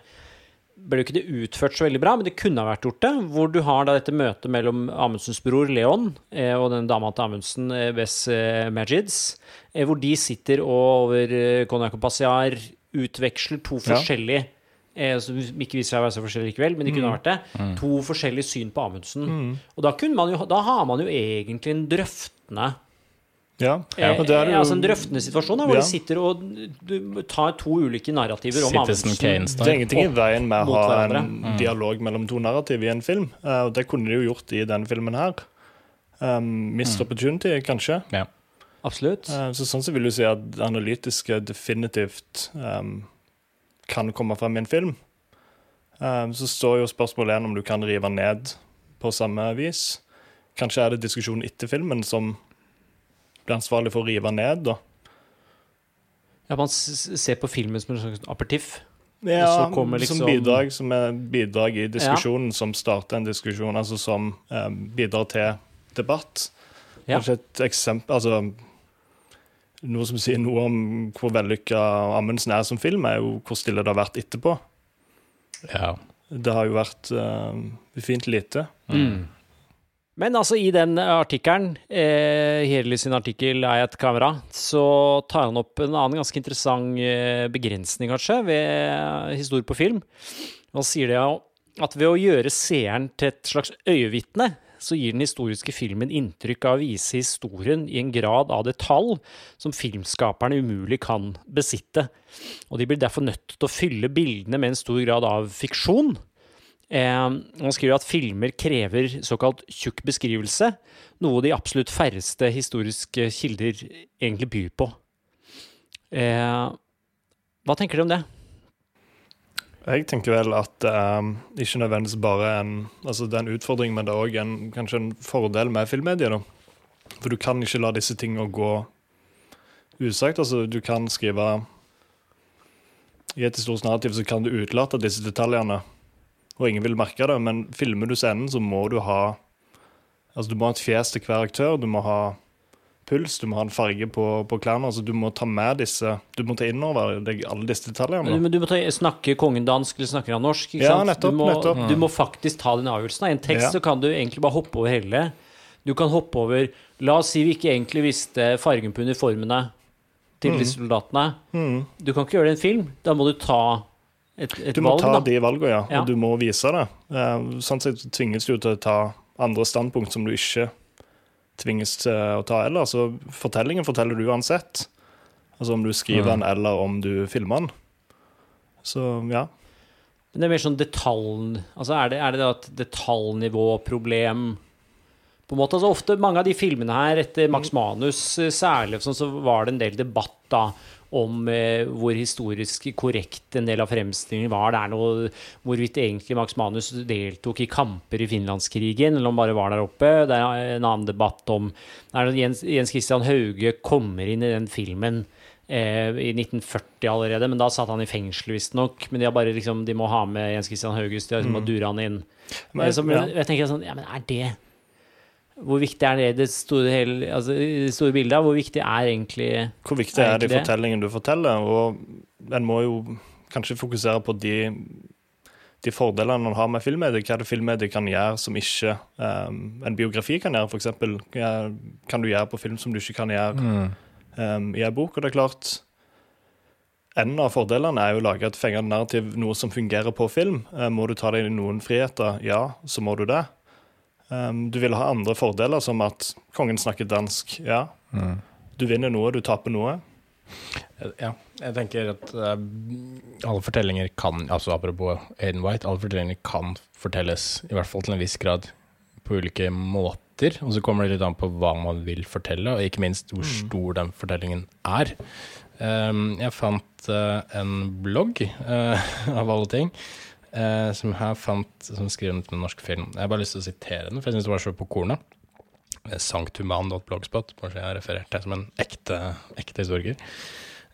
ble jo ikke det utført så veldig bra, men det kunne ha vært gjort det. Hvor du har da dette møtet mellom Amundsens bror Leon eh, og den dama til Amundsen, eh, Bess eh, Majids, eh, hvor de sitter og over eh, Konjakk og Passiar utveksler to Ja. forskjellige eh, som ikke viser seg å være så forskjellige likevel, men de kunne mm. vært det. To forskjellige syn på Amundsen. Og da, kunne man jo, da har man jo egentlig en drøftende ja, eh, det er jo altså en drøftende situasjon, der, hvor Ja. de sitter og du, tar to ulike narrativer om Citizen Amundsen. Det er ingenting i veien med å ha hverandre. en dialog mellom to narrativ i en film. eh, og det kunne de jo gjort i denne filmen her. Um, Missed opportunity, kanskje. Ja. Absolutt. Eh, så sånn så vil du si at det analytiske definitivt um, kan komme frem i en film. Um, så står jo spørsmålet igjen om du kan rive ned på samme vis. Kanskje er det diskusjonen etter filmen som blir ansvarlig for å rive ned, da. Ja, man ser på filmen som en slags apertiff. Ja, liksom- som bidrag som er bidrag i diskusjonen, som starter en diskusjon, altså som um, bidrar til debatt. Ja. Kanskje et eksempel Altså noe som sier noe om hvor vellykka Amundsen er som film, er jo hvor stille det har vært etterpå. ja. Det har jo vært uh, fint lite. Men altså, i den artikkelen, eh, Hirli sin artikkel 'Er jeg et kamera', så tar han opp en annen ganske interessant eh, begrensning, kanskje, ved historie på film. Han sier det jo at ved å gjøre seeren til et slags øyevitne, så gir den historiske filmen inntrykk av å vise historien i en grad av detalj som filmskaperne umulig kan besitte. Og de blir derfor nødt til å fylle bildene med en stor grad av fiksjon. Eh, han skriver at filmer krever såkalt tjukk beskrivelse, noe de absolutt færreste historiske kilder egentlig byr på. Eh, hva tenker du om det? Jeg tenker vel at det er ikke nødvendigvis bare en Altså det er en utfordring, men det er òg kanskje en fordel med filmmediet. da. For du kan ikke la disse tingene gå usagt. Altså, du kan skrive I et historisk narrativ så kan du utelate disse detaljene, og ingen vil merke det, men filmer du scenen, så må du ha Altså, du må ha et fjes til hver aktør. Du må ha puls, du må ha en farge på, på klærne. Altså, du må ta med disse Du må ta inn over deg alle disse detaljene. Du, Men du må ta, snakke kongen dansk, eller snakker han norsk? Ikke Ja, sant? nettopp, du, må, nettopp. du må faktisk ta den avgjørelsen. I en tekst Ja. så kan du egentlig bare hoppe over hele. Du kan hoppe over La oss si vi ikke egentlig visste fargen på uniformene til Mm. disse soldatene. Du kan ikke gjøre det i en film. Da må du ta et, et Du må valg, ta da. de valgene, ja. Ja. Og du må vise det. Eh, Sånn sett tvinges du til å ta andre standpunkt som du ikke tvinges til å ta eller Så fortellingen forteller du uansett. Altså om du skriver den eller om du filmer den. Så ja. Men det er mer sånn detaljen Altså er det, er det da et detaljnivåproblem på en måte? Altså ofte, mange av de filmene her etter Max Manus eh, særlig, sånn, så var det en del debatt da om eh, hvor historisk korrekt en del av fremstillingen var. Det er noe hvorvidt egentlig Max Manus deltok i kamper i finlandskrigen, eller om han bare var der oppe. Det er en annen debatt om det er Jens, Jens Christian Hauge kommer inn i den filmen eh, i 1940 allerede, men da satt han i fengsel, visstnok. Men de har bare liksom, de må ha med Jens Christian Hauge, de har liksom må dure han inn. Men, Eh, så, men ja. jeg tenker sånn, ja, men er det Hvor viktig er det i det store, hele, altså, det store bildet? Hvor viktig er egentlig Hvor viktig Er er de det? fortellingene du forteller? Og en må jo kanskje fokusere på de, de fordelene man har med filmmediet. Hva er det filmmediet kan gjøre som ikke um, en biografi kan gjøre, f.eks. Kan du gjøre på film som du ikke kan gjøre um, i en bok? Og det er klart En av fordelene er jo å lage et fengende narrativ, noe som fungerer på film. Uh, må du ta deg noen friheter? Ja, så må du det. Um, du vil ha andre fordeler, som at kongen snakker dansk. Ja. Du vinner noe, du taper noe. Ja, jeg tenker at uh, alle fortellinger kan, altså apropos Aiden White, alle fortellinger kan fortelles, i hvert fall til en viss grad, på ulike måter. Og så kommer det litt an på hva man vil fortelle, og ikke minst hvor stor den fortellingen er. Um, jeg fant uh, en blogg, uh, av alle ting, eh, som her fant, som skriver om dette norsk film. Jeg har bare lyst til å sitere den, for jeg syns det var så på kornet. Sankthuman.blogspot. kanskje jeg har referert til som en ekte, ekte historiker.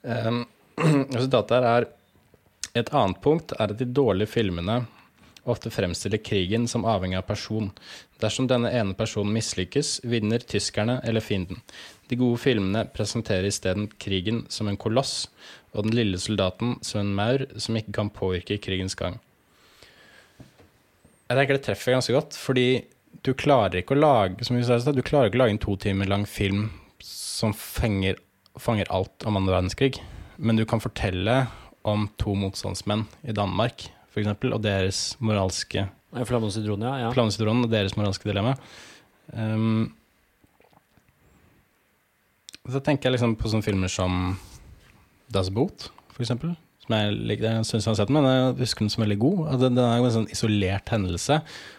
Um, resultatet her er Et annet punkt er at de dårlige filmene ofte fremstiller krigen som avhengig av person. Dersom denne ene personen mislykkes, vinner tyskerne eller fienden. De gode filmene presenterer isteden krigen som en koloss, og den lille soldaten som en maur som ikke kan påvirke krigens gang. Jeg tenker det treffer ganske godt, fordi du klarer ikke å lage som vi sa, du klarer ikke å lage en to timer lang film som fenger, fanger alt om andre verdenskrig. Men du kan fortelle om to motstandsmenn i Danmark, f.eks., og deres moralske Flammesidron, ja. ja. Og deres moralske dilemma. Um, så tenker jeg liksom på sånne filmer som Das Boot, for eksempel. Som jeg, lik- jeg syns jeg har sett den, men jeg husker den som veldig god. Altså, den er jo en sånn isolert hendelse.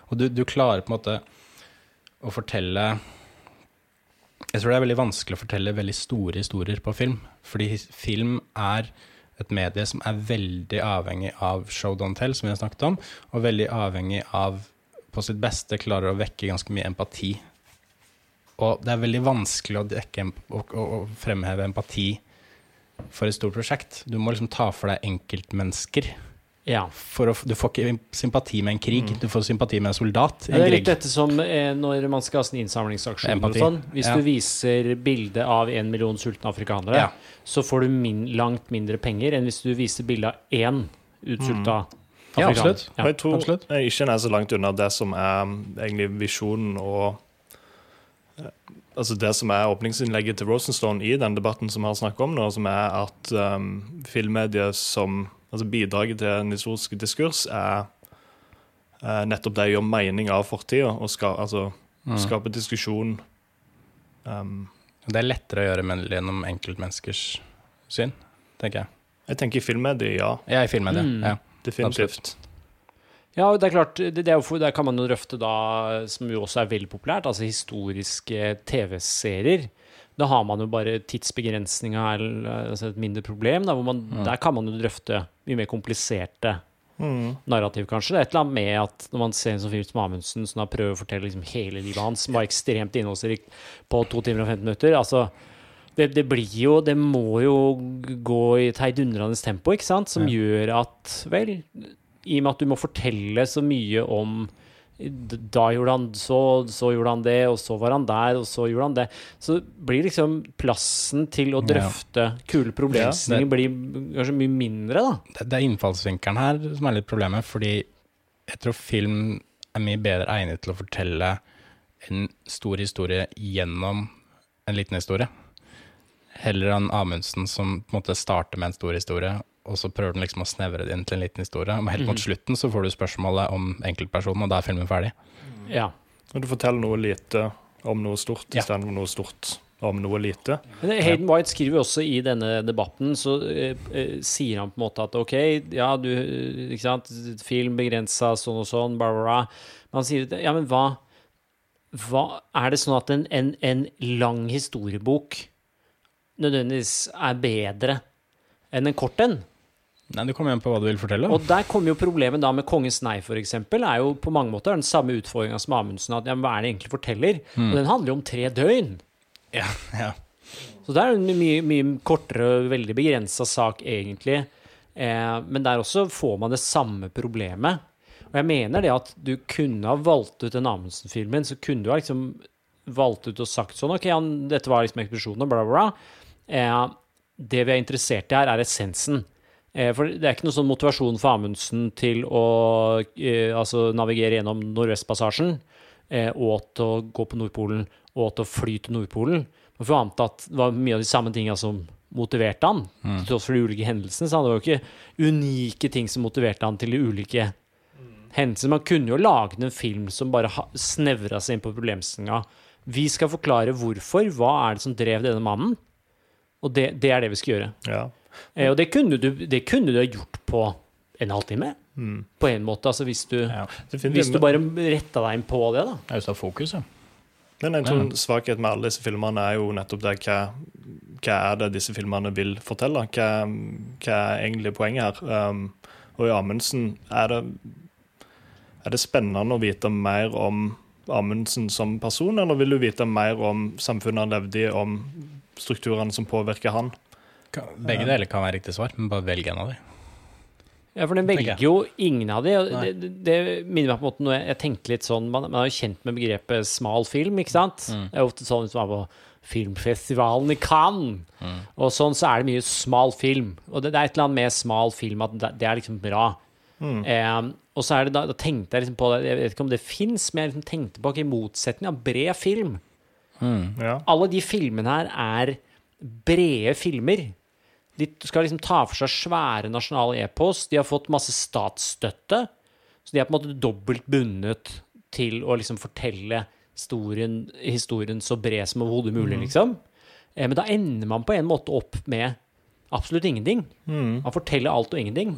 Og du, du klarer på en måte å fortelle Jeg tror det er veldig vanskelig å fortelle veldig store historier på film. Fordi film er et medie som er veldig avhengig av show don't tell, som vi har snakket om, og veldig avhengig av på sitt beste klarer å vekke ganske mye empati. Og det er veldig vanskelig å, dekke, å, å fremheve empati for et stort prosjekt. Du må liksom ta for deg enkeltmennesker. ja. For å, du får ikke sympati med en krig, du får sympati med en soldat i Ja, en det er litt dette som eh, når man skal ha sånn innsamlingsaksjon og sånn. Hvis Ja. du viser bilde av en million sultne afrikanere, Ja. så får du min, langt mindre penger enn hvis du viser bilde av én utsulta Ja, afrikaner. absolutt. Og jeg tror absolutt. jeg ikke er så langt unna det som er egentlig visjonen og eh, Altså det som er åpningsinnlegget til Rosenstone i den debatten som vi har snakket om nå, som er at um, filmmediet som altså bidraget til en historisk diskurs er uh, nettopp det å gjøre mening av fortida og ska, altså, Mm. skape diskusjon. Um, Det er lettere å gjøre men gjennom enkeltmenneskers syn, tenker jeg. jeg tenker i filmmediet, ja. Jeg er i filmmediet, Mm. ja. Definitivt. Ja, det er klart, det, det er for- der kan man jo drøfte da, som jo også er veldig populært, altså historiske TV-serier. Da har man jo bare tidsbegrensninga eller altså et mindre problem. Da, hvor man, Mm. Der kan man jo drøfte mye mer kompliserte Mm. narrativ, kanskje. Det er et eller annet med at når man ser en sånn film som Amundsen, som har prøvd å fortelle liksom hele livet hans, som var ekstremt innholdsrikt på to timer og 15 minutter altså, det, det blir jo Det må jo gå i et heidundrende tempo, ikke sant? Som Ja. gjør at Vel, i og med at du må fortelle så mye om da gjorde han så, så gjorde han det, og så var han der, og så gjorde han det. Så blir liksom plassen til å Ja. drøfte kule problemstillinger blir kanskje mye mindre, da. Det, det er innfallsvinkelen her som er litt problemet, fordi jeg tror film er mye bedre egnet til å fortelle en stor historie gjennom en liten historie. Heller enn Amundsen som på en måte starter med en stor historie, og så prøver den liksom å snevre det inn til en liten historie. Og helt mot mm. slutten så får du spørsmålet om enkeltpersonen, og da er filmen ferdig. Ja. Og du forteller noe lite om noe stort Ja. istedenfor noe stort om noe lite. Men Hayden White skriver jo også i denne debatten, så eh, eh, sier han på en måte at OK, ja, du Ikke sant, film begrensa sånn og sånn, bla, bla, bla. Men han sier ja, men hva hva Er det sånn at en, en, en lang historiebok nødvendigvis er bedre enn en kort en? Nei, det kommer igjen på hva du vil fortelle. Og der kommer jo problemet da med Kongens nei, for eksempel, er jo på mange måter den samme utfordringa som Amundsen, at ja, hva er det egentlig forteller? Og den handler jo om tre døgn. Ja, ja. Så det er en mye, mye kortere veldig begrensa sak, egentlig. Eh, men der også får man det samme problemet. Og jeg mener det at du kunne ha valgt ut den Amundsen-filmen, så kunne du ha liksom valgt ut og sagt sånn OK, han, dette var liksom ekspedisjonen, bla, bla, bla. Eh, det vi er interessert i her, er essensen. Eh, for det er ikke noe sånn motivasjon for Amundsen til å eh, altså navigere gjennom Nordvestpassasjen eh, og til å gå på Nordpolen og til å fly til Nordpolen. Man får anta at det var mye av de samme tinga som motiverte han, til tross for de ulike hendelsene. Så det var jo ikke unike ting som motiverte han til de ulike hendelsene. Man kunne jo laget en film som bare snevra seg inn på problemstillinga. Vi skal forklare hvorfor. Hva er det som drev denne mannen? Og det, det er det vi skal gjøre. Ja. Eh, og det kunne, du, det kunne du ha gjort på en halvtime. På en måte, altså hvis du, ja. Hvis du bare retta deg inn på det, da. Det er jo har fokus, ja. Men en sånn svakhet med alle disse filmene er jo nettopp det hva, hva er det disse filmene vil fortelle? Hva, hva er egentlig poenget her? Um, og i Amundsen er det, er det spennende å vite mer om Amundsen som person, eller vil du vite mer om samfunnet han levde i, om strukturene som påvirker han? Kan- Begge deler kan være riktig svar, men bare velg en av dem. Ja, for den velger jo ingen av de. Det, det, det minner meg på en måte når jeg, jeg tenkte litt sånn Man, man er jo kjent med begrepet smal film, ikke sant? Mm. Det er ofte sånn som er på filmfestivalen i Cannes. Mm. Og sånn så er det mye smal film. Og det, det er et eller annet med smal film at det, det er liksom bra. Eh, og så er det da, da tenkte jeg liksom på det, jeg vet ikke om det fins, men jeg liksom tenkte på i motsetning av bred film. Ja. Alle de filmene her er brede filmer. De skal liksom ta for seg svære nasjonale epos. De har fått masse statsstøtte. Så de er på en måte dobbelt bundet til å liksom fortelle historien, historien så bred som overhodet mulig, liksom. Eh, Men da ender man på en måte opp med absolutt ingenting. Man forteller alt og ingenting.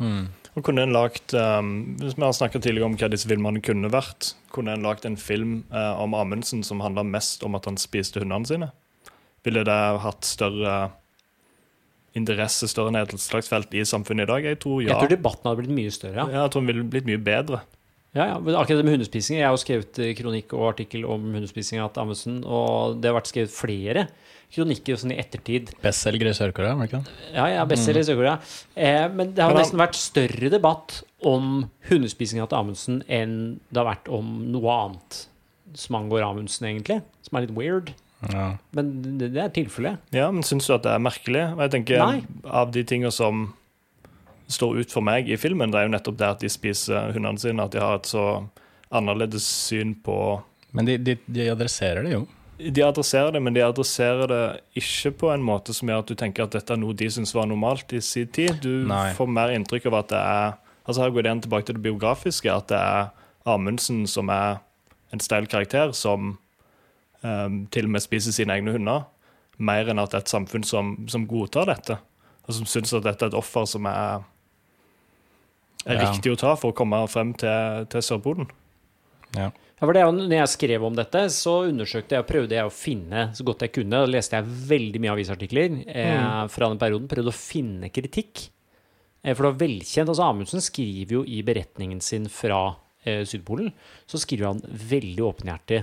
Og kunne en lagt, um, Hvis vi har snakket tidligere om hva disse filmene kunne vært, kunne en lagt en film uh, om Amundsen som handla mest om at han spiste hundene sine? Ville det hatt større interesse, større enn nedslagsfelt i samfunnet i dag? Jeg tror ja. Jeg tror debatten hadde blitt mye større. Ja. Ja, jeg tror den ville blitt mye bedre. Ja, ja, akkurat det med hundespising. Jeg har jo skrevet kronikk og artikkel om hundespising av Amundsen, og det har vært skrevet flere kronikker sånn i ettertid. Bestselger i Sør-Korea, var det ikke det? Ja, ja, bestselger i Sør-Korea. Eh, men det har Men nesten vært større debatt om hundespisinga til Amundsen enn det har vært om noe annet som angår Amundsen, egentlig. Som er litt weird. Ja. Men det, det er tilfellet. Ja, men syns du at det er merkelig? Og jeg tenker Nei. Av de tingene som står ut for meg i filmen, det er jo nettopp det at de spiser hundene sine, at de har et så annerledes syn på Men de, de, de adresserer det jo. De adresserer det, men de adresserer det ikke på en måte som gjør at du tenker at dette er noe de syns var normalt i sin tid. Du Nei. får mer inntrykk av at det er Altså Her går det igjen tilbake til det biografiske, at det er Amundsen som er en steil karakter som til og med spiser sine egne hunder, mer enn at det er et samfunn som, som godtar dette, og som syns at dette er et offer som er, er Ja. riktig å ta for å komme frem til, til Sørpolen. Ja. Ja, for det når jeg skrev om dette, så undersøkte jeg og prøvde jeg å finne så godt jeg kunne. Da leste jeg veldig mye avisartikler eh, fra den perioden. Prøvde å finne kritikk. Eh, for det var velkjent. altså Amundsen skriver jo i beretningen sin fra eh, Sydpolen, så skriver han veldig åpenhjertig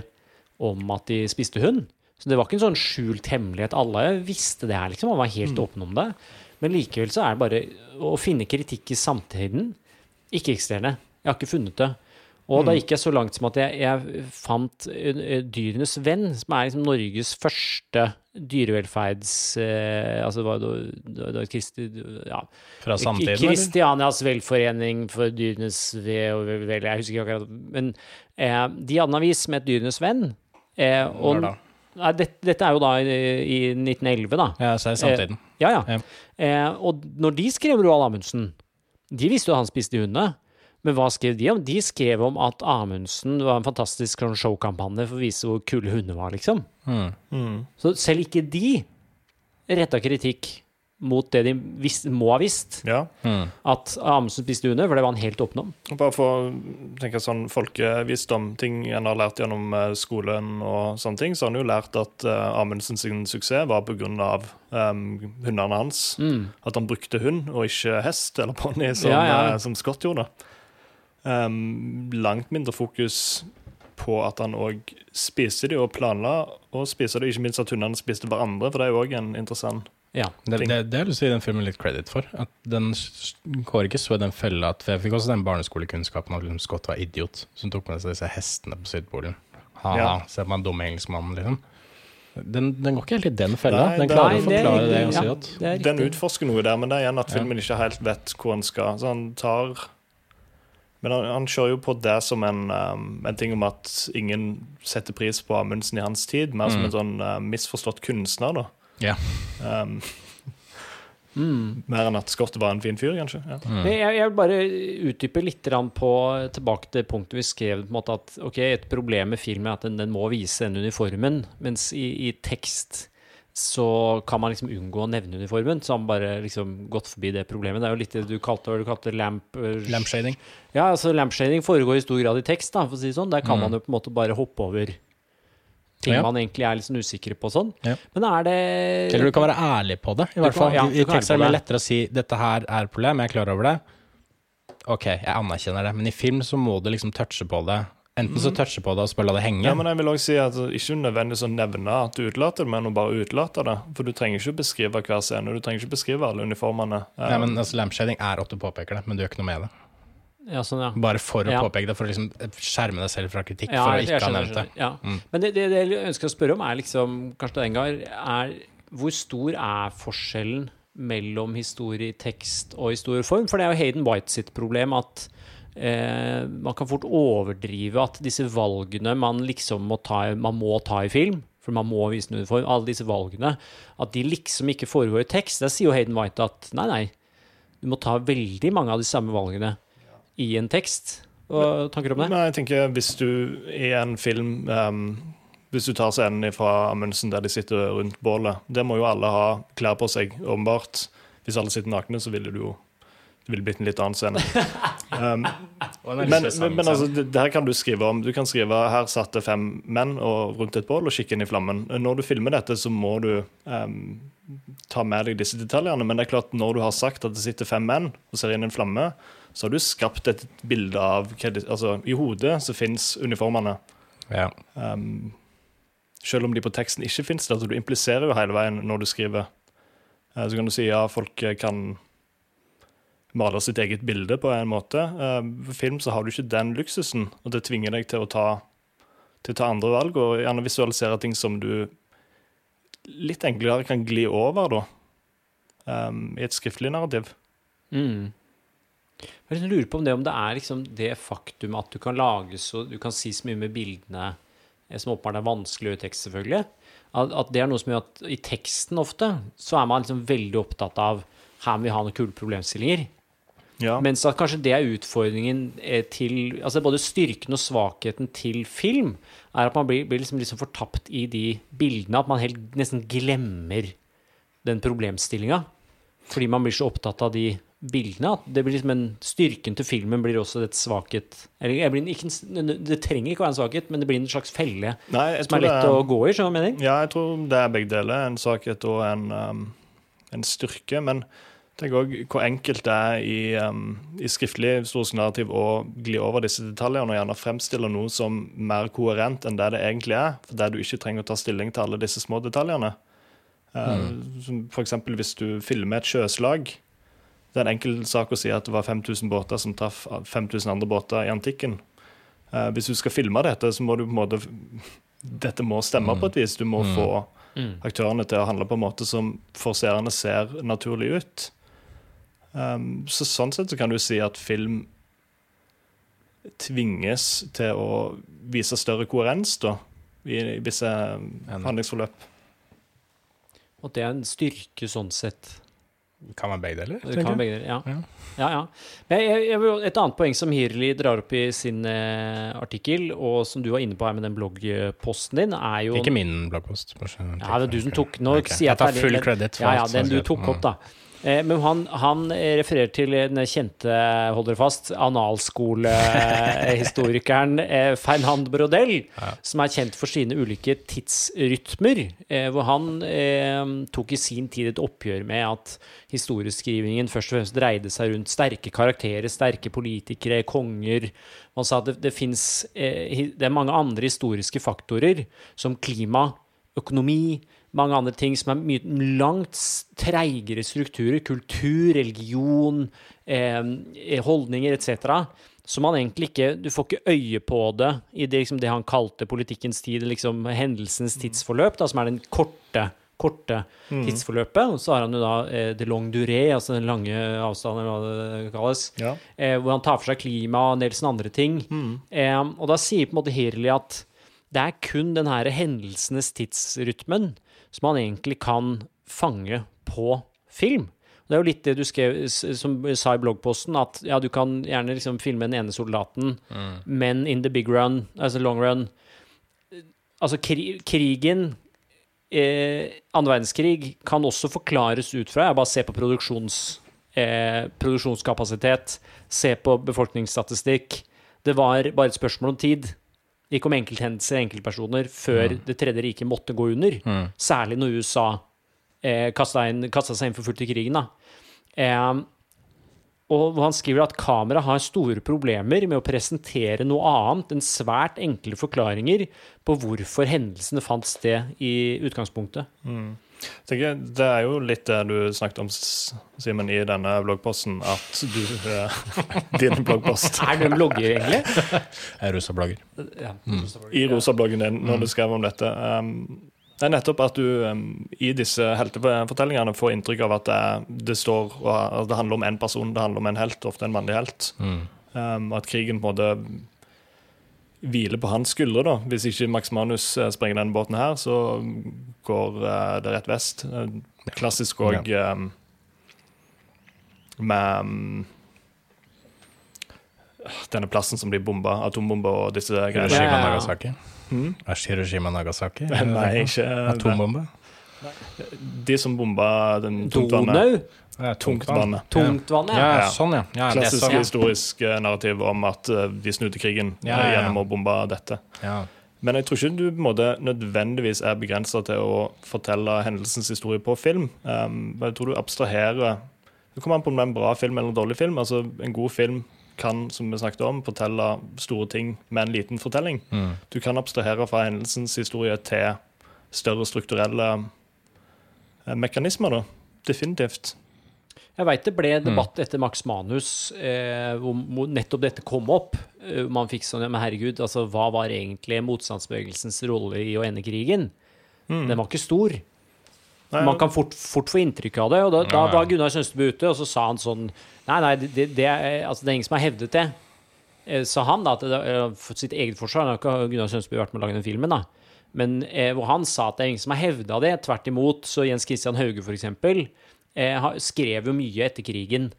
om at de spiste hund. Så det var ikke en sånn skjult hemmelighet. Alle visste det her, liksom. Han var helt åpen om det. Men likevel så er det bare å finne kritikk i samtiden ikke-eksisterende. Jeg har ikke funnet det. Og da gikk jeg så langt som at jeg, jeg fant eh, Dyrenes venn, som er liksom Norges første dyrevelferds... Eh, altså det var, det Kristi, ja. Fra samtiden? Kristianias velforening for dyrenes ve og vel, jeg husker ikke akkurat. Men eh, de hadde en avis som het Dyrenes venn. Eh, og, Når da? Nei, dette, dette er jo da i, i 1911, da. Ja, så er det samtiden. Eh, ja. Ja. Eh, og når de skrev Roald Amundsen De visste jo at han spiste hundene. Men hva skrev de om? De skrev om at Amundsen var en fantastisk sånn showkampanje for å vise hvor kule hunder var, liksom. Mm. Så selv ikke de retta kritikk mot det de visst, må ha visst, Ja. Mm. at Amundsen spiste hunder, for det var han helt åpen om. Bare for å tenke sånn folkevisdom, ting en har lært gjennom eh, skolen og sånne ting, så har en jo lært at uh, Amundsen sin suksess var pga. Um, hundene hans. At han brukte hund og ikke hest eller ponni, som, Ja, ja. uh, som Scott gjorde. Um, langt mindre fokus på at han òg spiste de og planla å spise det, ikke minst at hundene spiste hverandre, for det er jo òg en interessant Ja. Det, det, det har jeg lyst til å gi den filmen litt credit for. At den går ikke så i den fella at For jeg fikk også den barneskolekunnskapen at liksom Scott var idiot, som tok med seg disse hestene på Sydpolen. Ha-ha, Ja. se på den dumme engelskmannen, liksom. Den, den går ikke helt i den fella. Nei, den klarer Nei, å forklare det, det er- ganske ja, godt. det Den utforsker noe der, men det er igjen at Ja. filmen ikke helt vet hvor han skal. Så han tar Men han, han kjører jo på det som en, um, en ting om at ingen setter pris på Amundsen i hans tid, mer som Mm. en sånn uh, misforstått kunstner, da. Ja. Um, Mm. mer enn at Scott var en fin fyr, kanskje. Ja. Mm. Jeg, jeg vil bare utdype litt på tilbake til punktet vi skrev på en måte at okay, et problem med filmen er at den, den må vise den uniformen, mens i, i tekst så kan man liksom unngå å nevne uniformen. Så har man bare liksom gått forbi det problemet. Det er jo litt det du kalte, du kalte lamp... eh, Lampshading. Ja, altså lampshading foregår i stor grad i tekst, da, for å si det sånn. Der kan Mm. man jo på en måte bare hoppe over ting Ja. man egentlig er litt sånn usikker på sånn. Ja. Men er det Eller du kan være ærlig på det. I hvert kan- fall. ja, I, I tekst er det mye lettere å si 'dette her er et problem, jeg er klar over det'. Ok, jeg anerkjenner det, men i film så må du liksom touche på det Enten så touche på det og så la det henge. Ja, men jeg vil også si at Ikke nødvendigvis å nevne at du utelater det, men å bare utelate det. For du trenger ikke beskrive hver scene. Du trenger ikke beskrive alle uniformene. Ja, Nei, men altså, Lampshading er at du påpeker det, men du gjør ikke noe med det. Ja, sånn, ja. Bare for å Ja. påpeke det, for å liksom skjerme deg selv fra kritikk. Ja, for å ikke ha nevnt det. Ja. Mm. Men det, det, det jeg ønsker å spørre om, er liksom Karsten Engar, er hvor stor er forskjellen mellom historietekst og historieform? For det er jo Hayden White sitt problem at eh, man kan fort overdrive at disse valgene man liksom må ta, man må ta i film, for man må vise en uniform, alle disse valgene, at de liksom ikke foregår i tekst. Der sier jo Hayden White at nei, nei, du må ta veldig mange av de samme valgene i en tekst. Hva tanker om det? Nei, jeg tenker hvis du i en film um, Hvis du tar scenen fra Amundsen der de sitter rundt bålet Der må jo alle ha klær på seg, åpenbart. Hvis alle sitter nakne, så ville det jo det ville blitt en litt annen scene. Um, men, men, men altså, det, det her kan du skrive om. Du kan skrive her satt det fem menn og rundt et bål og kikke inn i flammen. Når du filmer dette, så må du um, ta med deg disse detaljene. Men det er klart, når du har sagt at det sitter fem menn og ser inn i en flamme, så har du skapt et bilde av hva det, altså, I hodet så fins uniformene. ja. Um, selv om de på teksten ikke fins der. Så du impliserer jo hele veien når du skriver. Uh, så kan du si ja, folk eh, kan male sitt eget bilde på en måte. Uh, for film så har du ikke den luksusen, og det tvinger deg til å ta, til å ta andre valg, og gjerne visualisere ting som du litt enklere kan gli over, da. Um, I et skriftlig narrativ. Mm. Jeg liksom lurer på om det, om det er liksom det faktum at du kan lage så Du kan si så mye med bildene eh, som åpenbart er vanskelig i tekst, selvfølgelig. At, at det er noe som gjør at i teksten ofte så er man liksom veldig opptatt av her må vi ha noen kule problemstillinger. Ja. Mens at kanskje det er utfordringen eh, til Altså både styrken og svakheten til film, er at man blir, blir liksom, liksom fortapt i de bildene at man helt nesten glemmer den problemstillinga. Fordi man blir så opptatt av de bildene at det blir liksom en styrken til filmen blir også et svakhet Eller ikke, det trenger ikke å være en svakhet, men det blir en slags felle Nei, som er lett er, å gå i, Sånn mening. Ja, jeg tror det er begge deler. En svakhet og en, um, en styrke. Men tenk òg hvor enkelt det er i, um, i skriftlig historisk narrativ å gli over disse detaljene og gjerne fremstille noe som mer koherent enn det det egentlig er. For der du ikke trenger å ta stilling til alle disse små detaljene. Uh, F.eks. for eksempel hvis du filmer et sjøslag. Det er en enkel sak å si at det var 5000 båter som traff 5000 andre båter i antikken. Eh, hvis du skal filme dette, så må du på en måte Dette må stemme på et vis. Du må få Mm. aktørene til å handle på en måte som for seerne ser naturlig ut. Um, så sånn sett så kan du si at film tvinges til å vise større koherens da, i, i visse handlingsforløp. Og det er en styrke sånn sett. Kan være begge deler. Det kan være begge deler, ja. Ja. ja, ja. Jeg, jeg, et annet poeng som Hirli drar opp i sin eh, artikkel, og som du var inne på her med den bloggposten din, er jo Ikke min bloggpost. Ja, det er du som tok Nå okay. sier jeg jeg tar full kredit for Ja, ja, alt som er den du tok opp, da. Eh, Men han, han refererer til den kjente, hold dere fast, analskolehistorikeren eh, Fernand Brodel, som er kjent for sine ulike tidsrytmer, eh, hvor han eh, tok i sin tid et oppgjør med at historieskrivingen først og fremst dreide seg rundt sterke karakterer, sterke politikere, konger. Han sa at det, det fins eh, Det er mange andre historiske faktorer, som klima, økonomi, mange andre ting som er mye langt treigere strukturer, kultur, religion, eh, holdninger etc., som man egentlig ikke Du får ikke øye på det i det, liksom, det han kalte politikkens tid, liksom hendelsens tidsforløp, da, som er den korte korte tidsforløpet. Og så har han jo da eh, the long durée, altså den lange avstanden, eller hva det kalles Ja. eh, hvor han tar for seg klima og en del sånne andre ting. Eh, og da sier på en måte Hirli at det er kun den her hendelsenes tidsrytmen som man egentlig kan fange på film. Det er jo litt det du skrev, som sa i bloggposten, at ja, du kan gjerne liksom filme den ene soldaten, men in the big run, altså long run Altså, kri krigen eh, Andre verdenskrig kan også forklares ut fra Jeg bare ser på produksjons, eh, produksjonskapasitet, se på befolkningsstatistikk. Det var bare et spørsmål om tid. Ikke om enkelthendelser, enkeltpersoner, før Det tredje riket måtte gå under. Særlig når USA eh, kasta, inn, kasta seg inn for fullt i krigen. Da. Eh, og han skriver at kamera har store problemer med å presentere noe annet enn svært enkle forklaringer på hvorfor hendelsene fant sted i utgangspunktet. Tenker, Det er jo litt det du snakket om, Simen, i denne bloggposten, at du eh, Din bloggpost. Er du en blogger, egentlig? Jeg er rusa-blogger. Ja. I rosabloggen din, når du skrev om dette. Um, det er nettopp at du um, i disse heltefortellingene får inntrykk av at det, det står og at det handler om én person, det handler om en helt, ofte en mannlig helt. Um, at krigen på en måte hviler på hans skuldre. da. Hvis ikke Max Manus eh, sprenger denne båten her, så går eh, det rett vest. Eh, Klassisk òg um, med um, denne plassen som blir bomba, atombomber og disse greiene. Hiroshima Ja, ja, ja. Nagasaki. Hmm? Hiroshima Nagasaki? Nei, ikke Atombombe? De som bomba den tungtvannet. Donau. Ja, Tungtvannet. Tungtvannet. Ja, Ja. sånn, ja. ja Klassisk sånn. historisk eh, narrativ om at eh, de snudde krigen Ja, eh, ja, ja. gjennom å bombe dette. Ja. Men jeg tror ikke du på en måte nødvendigvis er begrensa til å fortelle hendelsens historie på film. Um, jeg tror du abstraherer Det kommer an på om det er en bra film eller en dårlig film. Altså, En god film kan som vi snakket om, fortelle store ting med en liten fortelling. Mm. Du kan abstrahere fra hendelsens historie til større strukturelle eh, mekanismer. da. Definitivt. Jeg veit det ble Mm. debatt etter Max Manus eh, hvor, nettopp dette kom opp. Eh, man fikk sånn, men herregud, altså, hva var egentlig motstandsbevegelsens rolle i å ende krigen? Den var ikke stor. Nei, Man kan fort, fort få inntrykk av det. Og da, da var Gunnar Sønstebø ute, og så sa han sånn Nei, nei, det, det, altså, det er ingen som har hevdet det. Eh, Sa han, da, at det, eh, for sitt eget forsvar. Har ikke Gunnar Sønstebø vært med å lage den filmen, da. Men eh, hvor han sa at det er ingen som har hevda det. Tvert imot. Så Jens Christian Hauge, for eksempel, eh, skrev jo mye etter krigen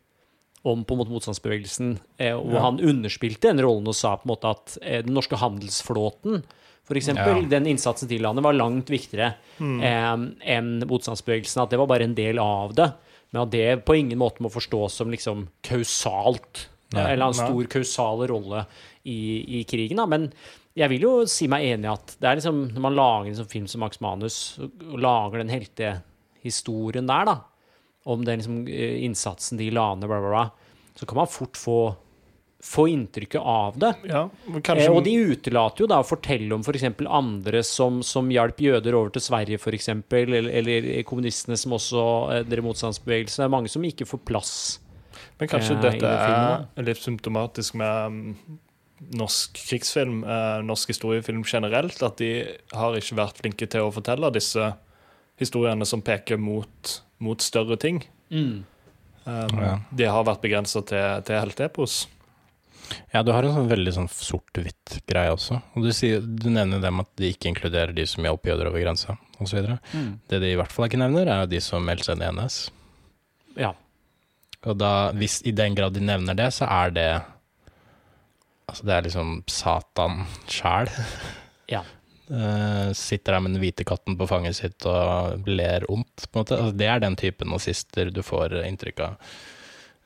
om på en måte motstandsbevegelsen, eh, og Ja. han underspilte den rollen og sa på en måte at eh, den norske handelsflåten for eksempel, Ja. den innsatsen til landet var langt viktigere eh, enn motstandsbevegelsen. At det var bare en del av det. Men at det på ingen måte må forstås som liksom kausalt. Nei. eller en stor kausal rolle i, i krigen. Da. Men jeg vil jo si meg enig i at det er liksom, når man lager en sånn film som Max Manus, og lager den heltehistorien der, da, om den liksom, eh, innsatsen de la ned, bla, bla, bla, så kan man fort få, få inntrykket av det. Ja, kanskje... Eh, og de utelater jo da å fortelle om f.eks. andre som, som hjalp jøder over til Sverige, f.eks., eller, eller kommunistene som også eh, drev motstandsbevegelse. Det er mange som ikke får plass. Men kanskje eh, dette er litt symptomatisk med um norsk krigsfilm, eh, norsk historiefilm generelt, at de har ikke vært flinke til å fortelle disse historiene som peker mot, mot større ting. Um, Ja. De har vært begrensa til, til helteepos. Ja, du har en sånn veldig sånn sort-hvitt-greie også. Og du, sier, du nevner dem at de ikke inkluderer de som hjalp jøder over grensa, osv. Det de i hvert fall ikke nevner, er jo de som meldte seg inn i NS. Ja. Og da, hvis i den grad de nevner det, så er det Altså, det er liksom Satan sjæl. Ja. Eh, sitter der med den hvite katten på fanget sitt og ler ondt, på en måte. Altså, det er den typen nazister du får inntrykk av.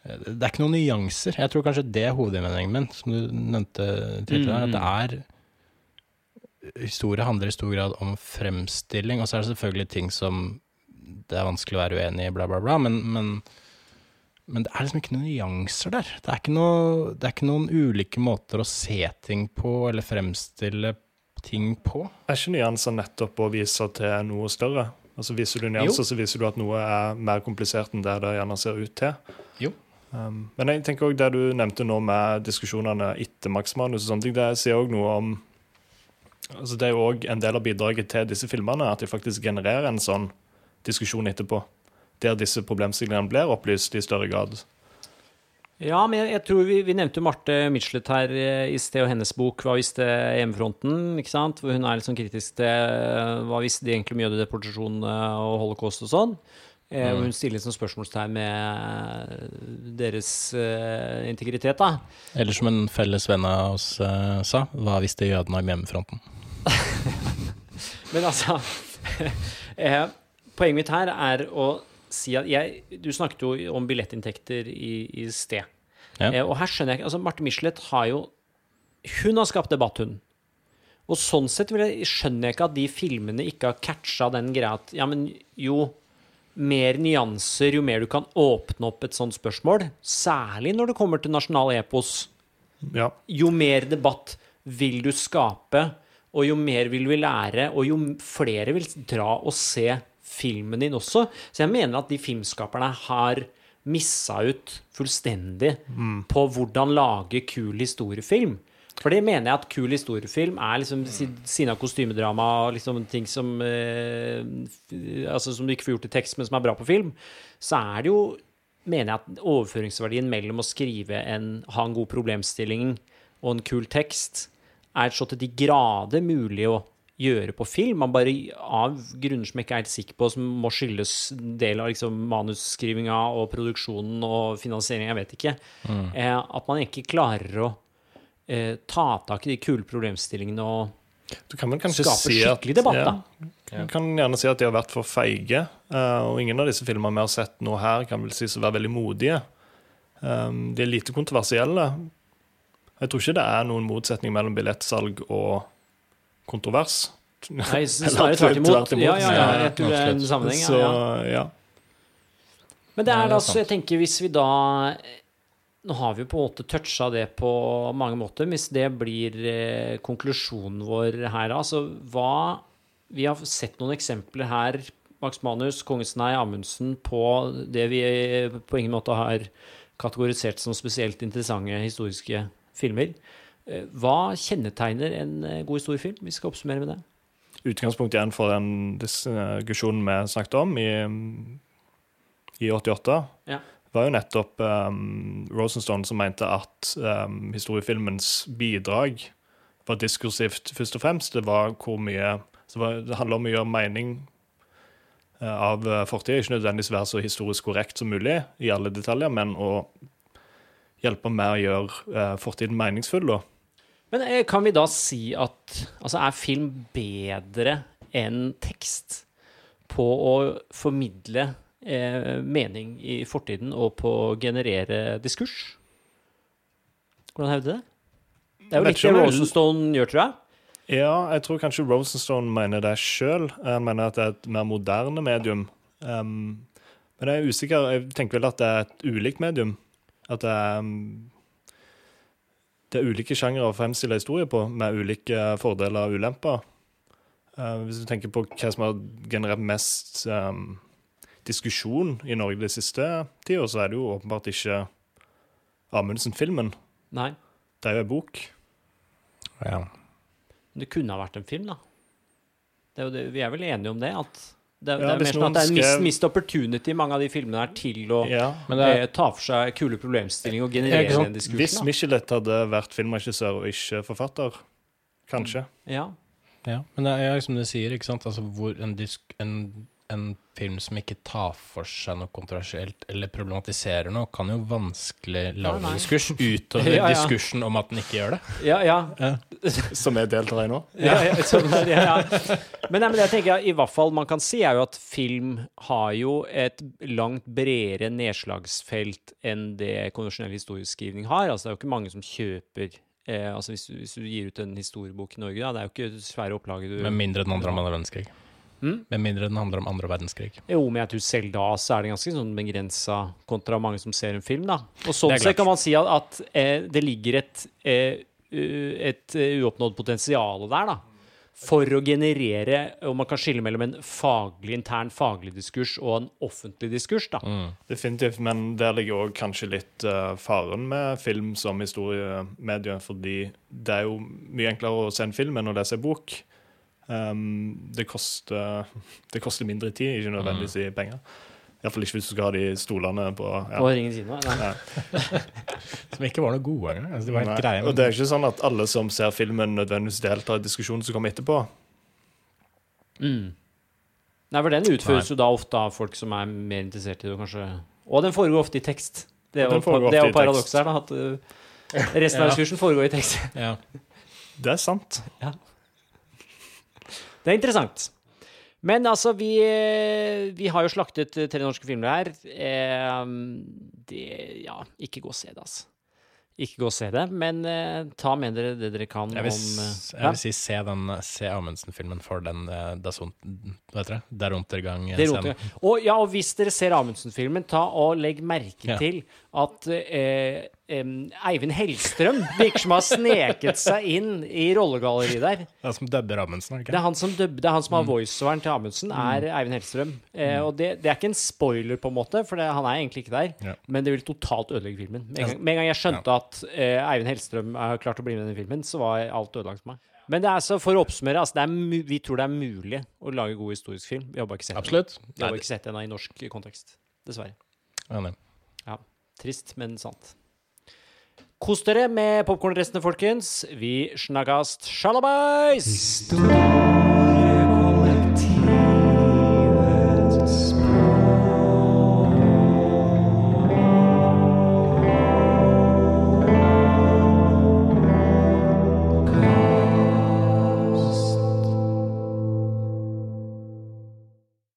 Eh, Det er ikke noen nyanser. Jeg tror kanskje det er hovedinnvendingen min, som du nevnte tidligere. Mm. At det er Historie handler i stor grad om fremstilling, og så er det selvfølgelig ting som det er vanskelig å være uenig i, bla, bla, bla, men, men, men det er liksom ikke noen nyanser der. Det er ikke, noe, det er ikke noen ulike måter å se ting på, eller fremstille ting på. Er ikke nyanser nettopp å vise til noe større? Altså Viser du nyanser, så viser du at noe er mer komplisert enn det det gjerne ser ut til. Jo. Um, men jeg tenker også det du nevnte nå med diskusjonene etter Max Manus, og sånne ting, det sier også noe om altså Det er jo òg en del av bidraget til disse filmene, at de faktisk genererer en sånn diskusjon etterpå. Der disse problemstillingene blir opplyst i større grad. Ja, men jeg, jeg tror vi, vi nevnte Marte Michelet her eh, i sted, og hennes bok 'Hva visste hjemmefronten?', ikke sant? Hvor hun er litt sånn kritisk til eh, hva visste de egentlig om jødedeportasjon eh, og holocaust og sånn. Mm. Hvor hun stiller sånn spørsmålstegn med deres uh, integritet, da. Eller som en felles venn av oss uh, sa, hva visste jødene om hjemmefronten? Men altså Poenget mitt her er å si at jeg Du snakket jo om billettinntekter i, i sted. Ja. Eh, og her skjønner jeg ikke altså Marte Michelet har jo Hun har skapt debatt, hun. Og sånn sett jeg, skjønner jeg ikke at de filmene ikke har catcha den greia at Ja, men jo, mer nyanser, jo mer du kan åpne opp et sånt spørsmål, særlig når det kommer til nasjonal epos, Ja. jo mer debatt vil du skape, og jo mer vil vi lære, og jo flere vil dra og se filmen din også. Så jeg mener at de filmskaperne har missa ut fullstendig på hvordan lage kul historiefilm. For det mener jeg at kul historiefilm er liksom siden av kostymedrama og liksom ting som eh, Altså som du ikke får gjort i tekst, men som er bra på film, så er det jo mener jeg at overføringsverdien mellom å skrive en, ha en god problemstilling og en kul tekst, er så til de grader mulig å gjøre på film. Man bare av grunner som jeg ikke er helt sikker på, som må skyldes del av liksom, manusskrivinga og produksjonen og finansieringa, jeg vet ikke, eh, at man ikke klarer å eh, ta tak i de kule problemstillingene og Du kan vel kanskje Skaper si at skikkelig debatt, ja, da. Du kan gjerne si at de har vært for feige. Uh, og ingen av disse filmene vi har sett nå her, kan vel sies å være veldig modige. Um, de er lite kontroversielle. Jeg tror ikke det er noen motsetning mellom billettsalg og kontrovers. Nei, snarere tvert imot. Ja, ja, ja, jeg tror det er en sammenheng. Så Ja. Men det er da så jeg tenker hvis vi da Nå har vi på en måte toucha det på mange måter. Hvis det blir eh, konklusjonen vår her, altså hva Vi har sett noen eksempler her, Max Manus, Kongesnei, Amundsen, på det vi eh, på ingen måte har kategorisert som spesielt interessante historiske filmer. Eh, Hva kjennetegner en eh, god historiefilm? Vi skal oppsummere med det. Utgangspunktet igjen for den diskusjonen vi snakket om i, i 88, Ja. var jo nettopp um, Rosenstone som mente at um, historiefilmens bidrag var diskursivt først og fremst. Det var hvor mye det, var, det handler om å gjøre mening eh, av fortida. Ikke nødvendigvis være så historisk korrekt som mulig i alle detaljer, men å hjelpe med å gjøre fortiden meningsfull. da. Men eh, kan vi da si at altså, er film bedre enn tekst på å formidle eh, mening i fortiden og på å generere diskurs? Hvordan hevde det? Det er jo litt det Rosenstone gjør, tror jeg. Ja, jeg tror kanskje Rosenstone mener det sjøl. Han mener at det er et mer moderne medium. Um, men jeg er usikker. Jeg tenker vel at det er et ulikt medium. At det er um, Det er ulike sjangere å fremstille historier på, med ulike fordeler og ulemper. Uh, hvis du tenker på hva som har generert mest um, diskusjon i Norge de siste tida, så er det jo åpenbart ikke Amundsen-filmen. Nei. Det er jo ei bok. Ja. Det kunne ha vært en film, da. Det er jo det, vi er vel enige om det? At det, Ja, det er mer sånn at det er en skrev- missed opportunity mange av de filmene her til å Ja. Men det er, eh, ta for seg kule problemstillinger og generere en diskusjon. Hvis Michelet hadde vært filmregissør og ikke forfatter, kanskje. Ja. ja, men det er som du sier, ikke sant? Altså, hvor en, disk, en, en film som ikke tar for seg noe kontroversielt eller problematiserer noe, kan jo vanskelig lage en diskurs utover Ja, ja. diskursen om at den ikke gjør det. Ja, ja. Som jeg deltar i nå. ja, ja, det, ja, ja. Men, nei, men jeg tenker i hvert fall man kan si, er jo at film har jo et langt bredere nedslagsfelt enn det konvensjonell historieskrivning har. Altså, det er jo ikke mange som kjøper eh, altså hvis, du- hvis du gir ut en historiebok i Norge, da, det er jo ikke svære opplaget du Med mindre den andre andre verdenskrig. Mm? Med mindre den handler om andre verdenskrig. Jo, men jeg tror selv da så er det ganske sånn begrensa kontra mange som ser en film, da. Og sånn sett kan man si at, at eh, det ligger et, eh, et eh, uoppnådd potensial der, da. For å generere Og man kan skille mellom en faglig, intern faglig diskurs og en offentlig diskurs, da. Mm. Definitivt, men der ligger òg kanskje litt uh, faren med film som historiemedie, fordi det er jo mye enklere å se en film enn å lese en bok. Um, det, koster, det koster mindre tid, ikke nødvendigvis i penger. Iallfall ikke hvis du skal ha de stolene på ja. På Ringen siden Nei. Som ikke var noe gode engang. Altså, det var helt greie. Og det er ikke sånn at alle som ser filmen, nødvendigvis deltar i diskusjonen som kommer etterpå. Mm. Nei, for den utføres jo da ofte av folk som er mer interessert i det, kanskje. Og den foregår ofte i tekst. Det er jo, paradokset her, da. At uh, resten av Ja. foregår i tekst. Ja. Det er sant. Det er interessant. Men altså, vi, eh, vi har jo slaktet eh, tre norske filmer her. Eh, det Ja, ikke gå og se det, altså. ikke gå og se det, men eh, ta med dere det dere kan Jeg vil, om eh, jeg vil si se den Se Amundsen-filmen for den eh, das Hva heter det? Der Untergang-scenen. Og, ja, og hvis dere ser Amundsen-filmen, ta og legg merke Ja. til at eh, em, Eivind Hellstrøm virker som har sneket seg inn i rollegalleriet der. Det er som dubber Amundsen, er det er han som, dub, det er han som har voiceoveren til Amundsen, er Eivind Hellstrøm. Eh, og det, det er ikke en spoiler, på en måte, for det, han er egentlig ikke der. Ja. Men det vil totalt ødelegge filmen. Med en gang, med en gang jeg skjønte at uh, Eivind Hellstrøm har klart å bli med i denne filmen, så var alt ødelagt for meg. Men det er så, for å oppsummere, altså, det er vi tror det er mulig å lage god historisk film. Vi har bare ikke sett den. Absolutt. Vi har bare ikke sett den i norsk kontekst. Dessverre. enig. Trist, men sant. Kos dere med popkornrestene, folkens. Vi snakkast sjalabais!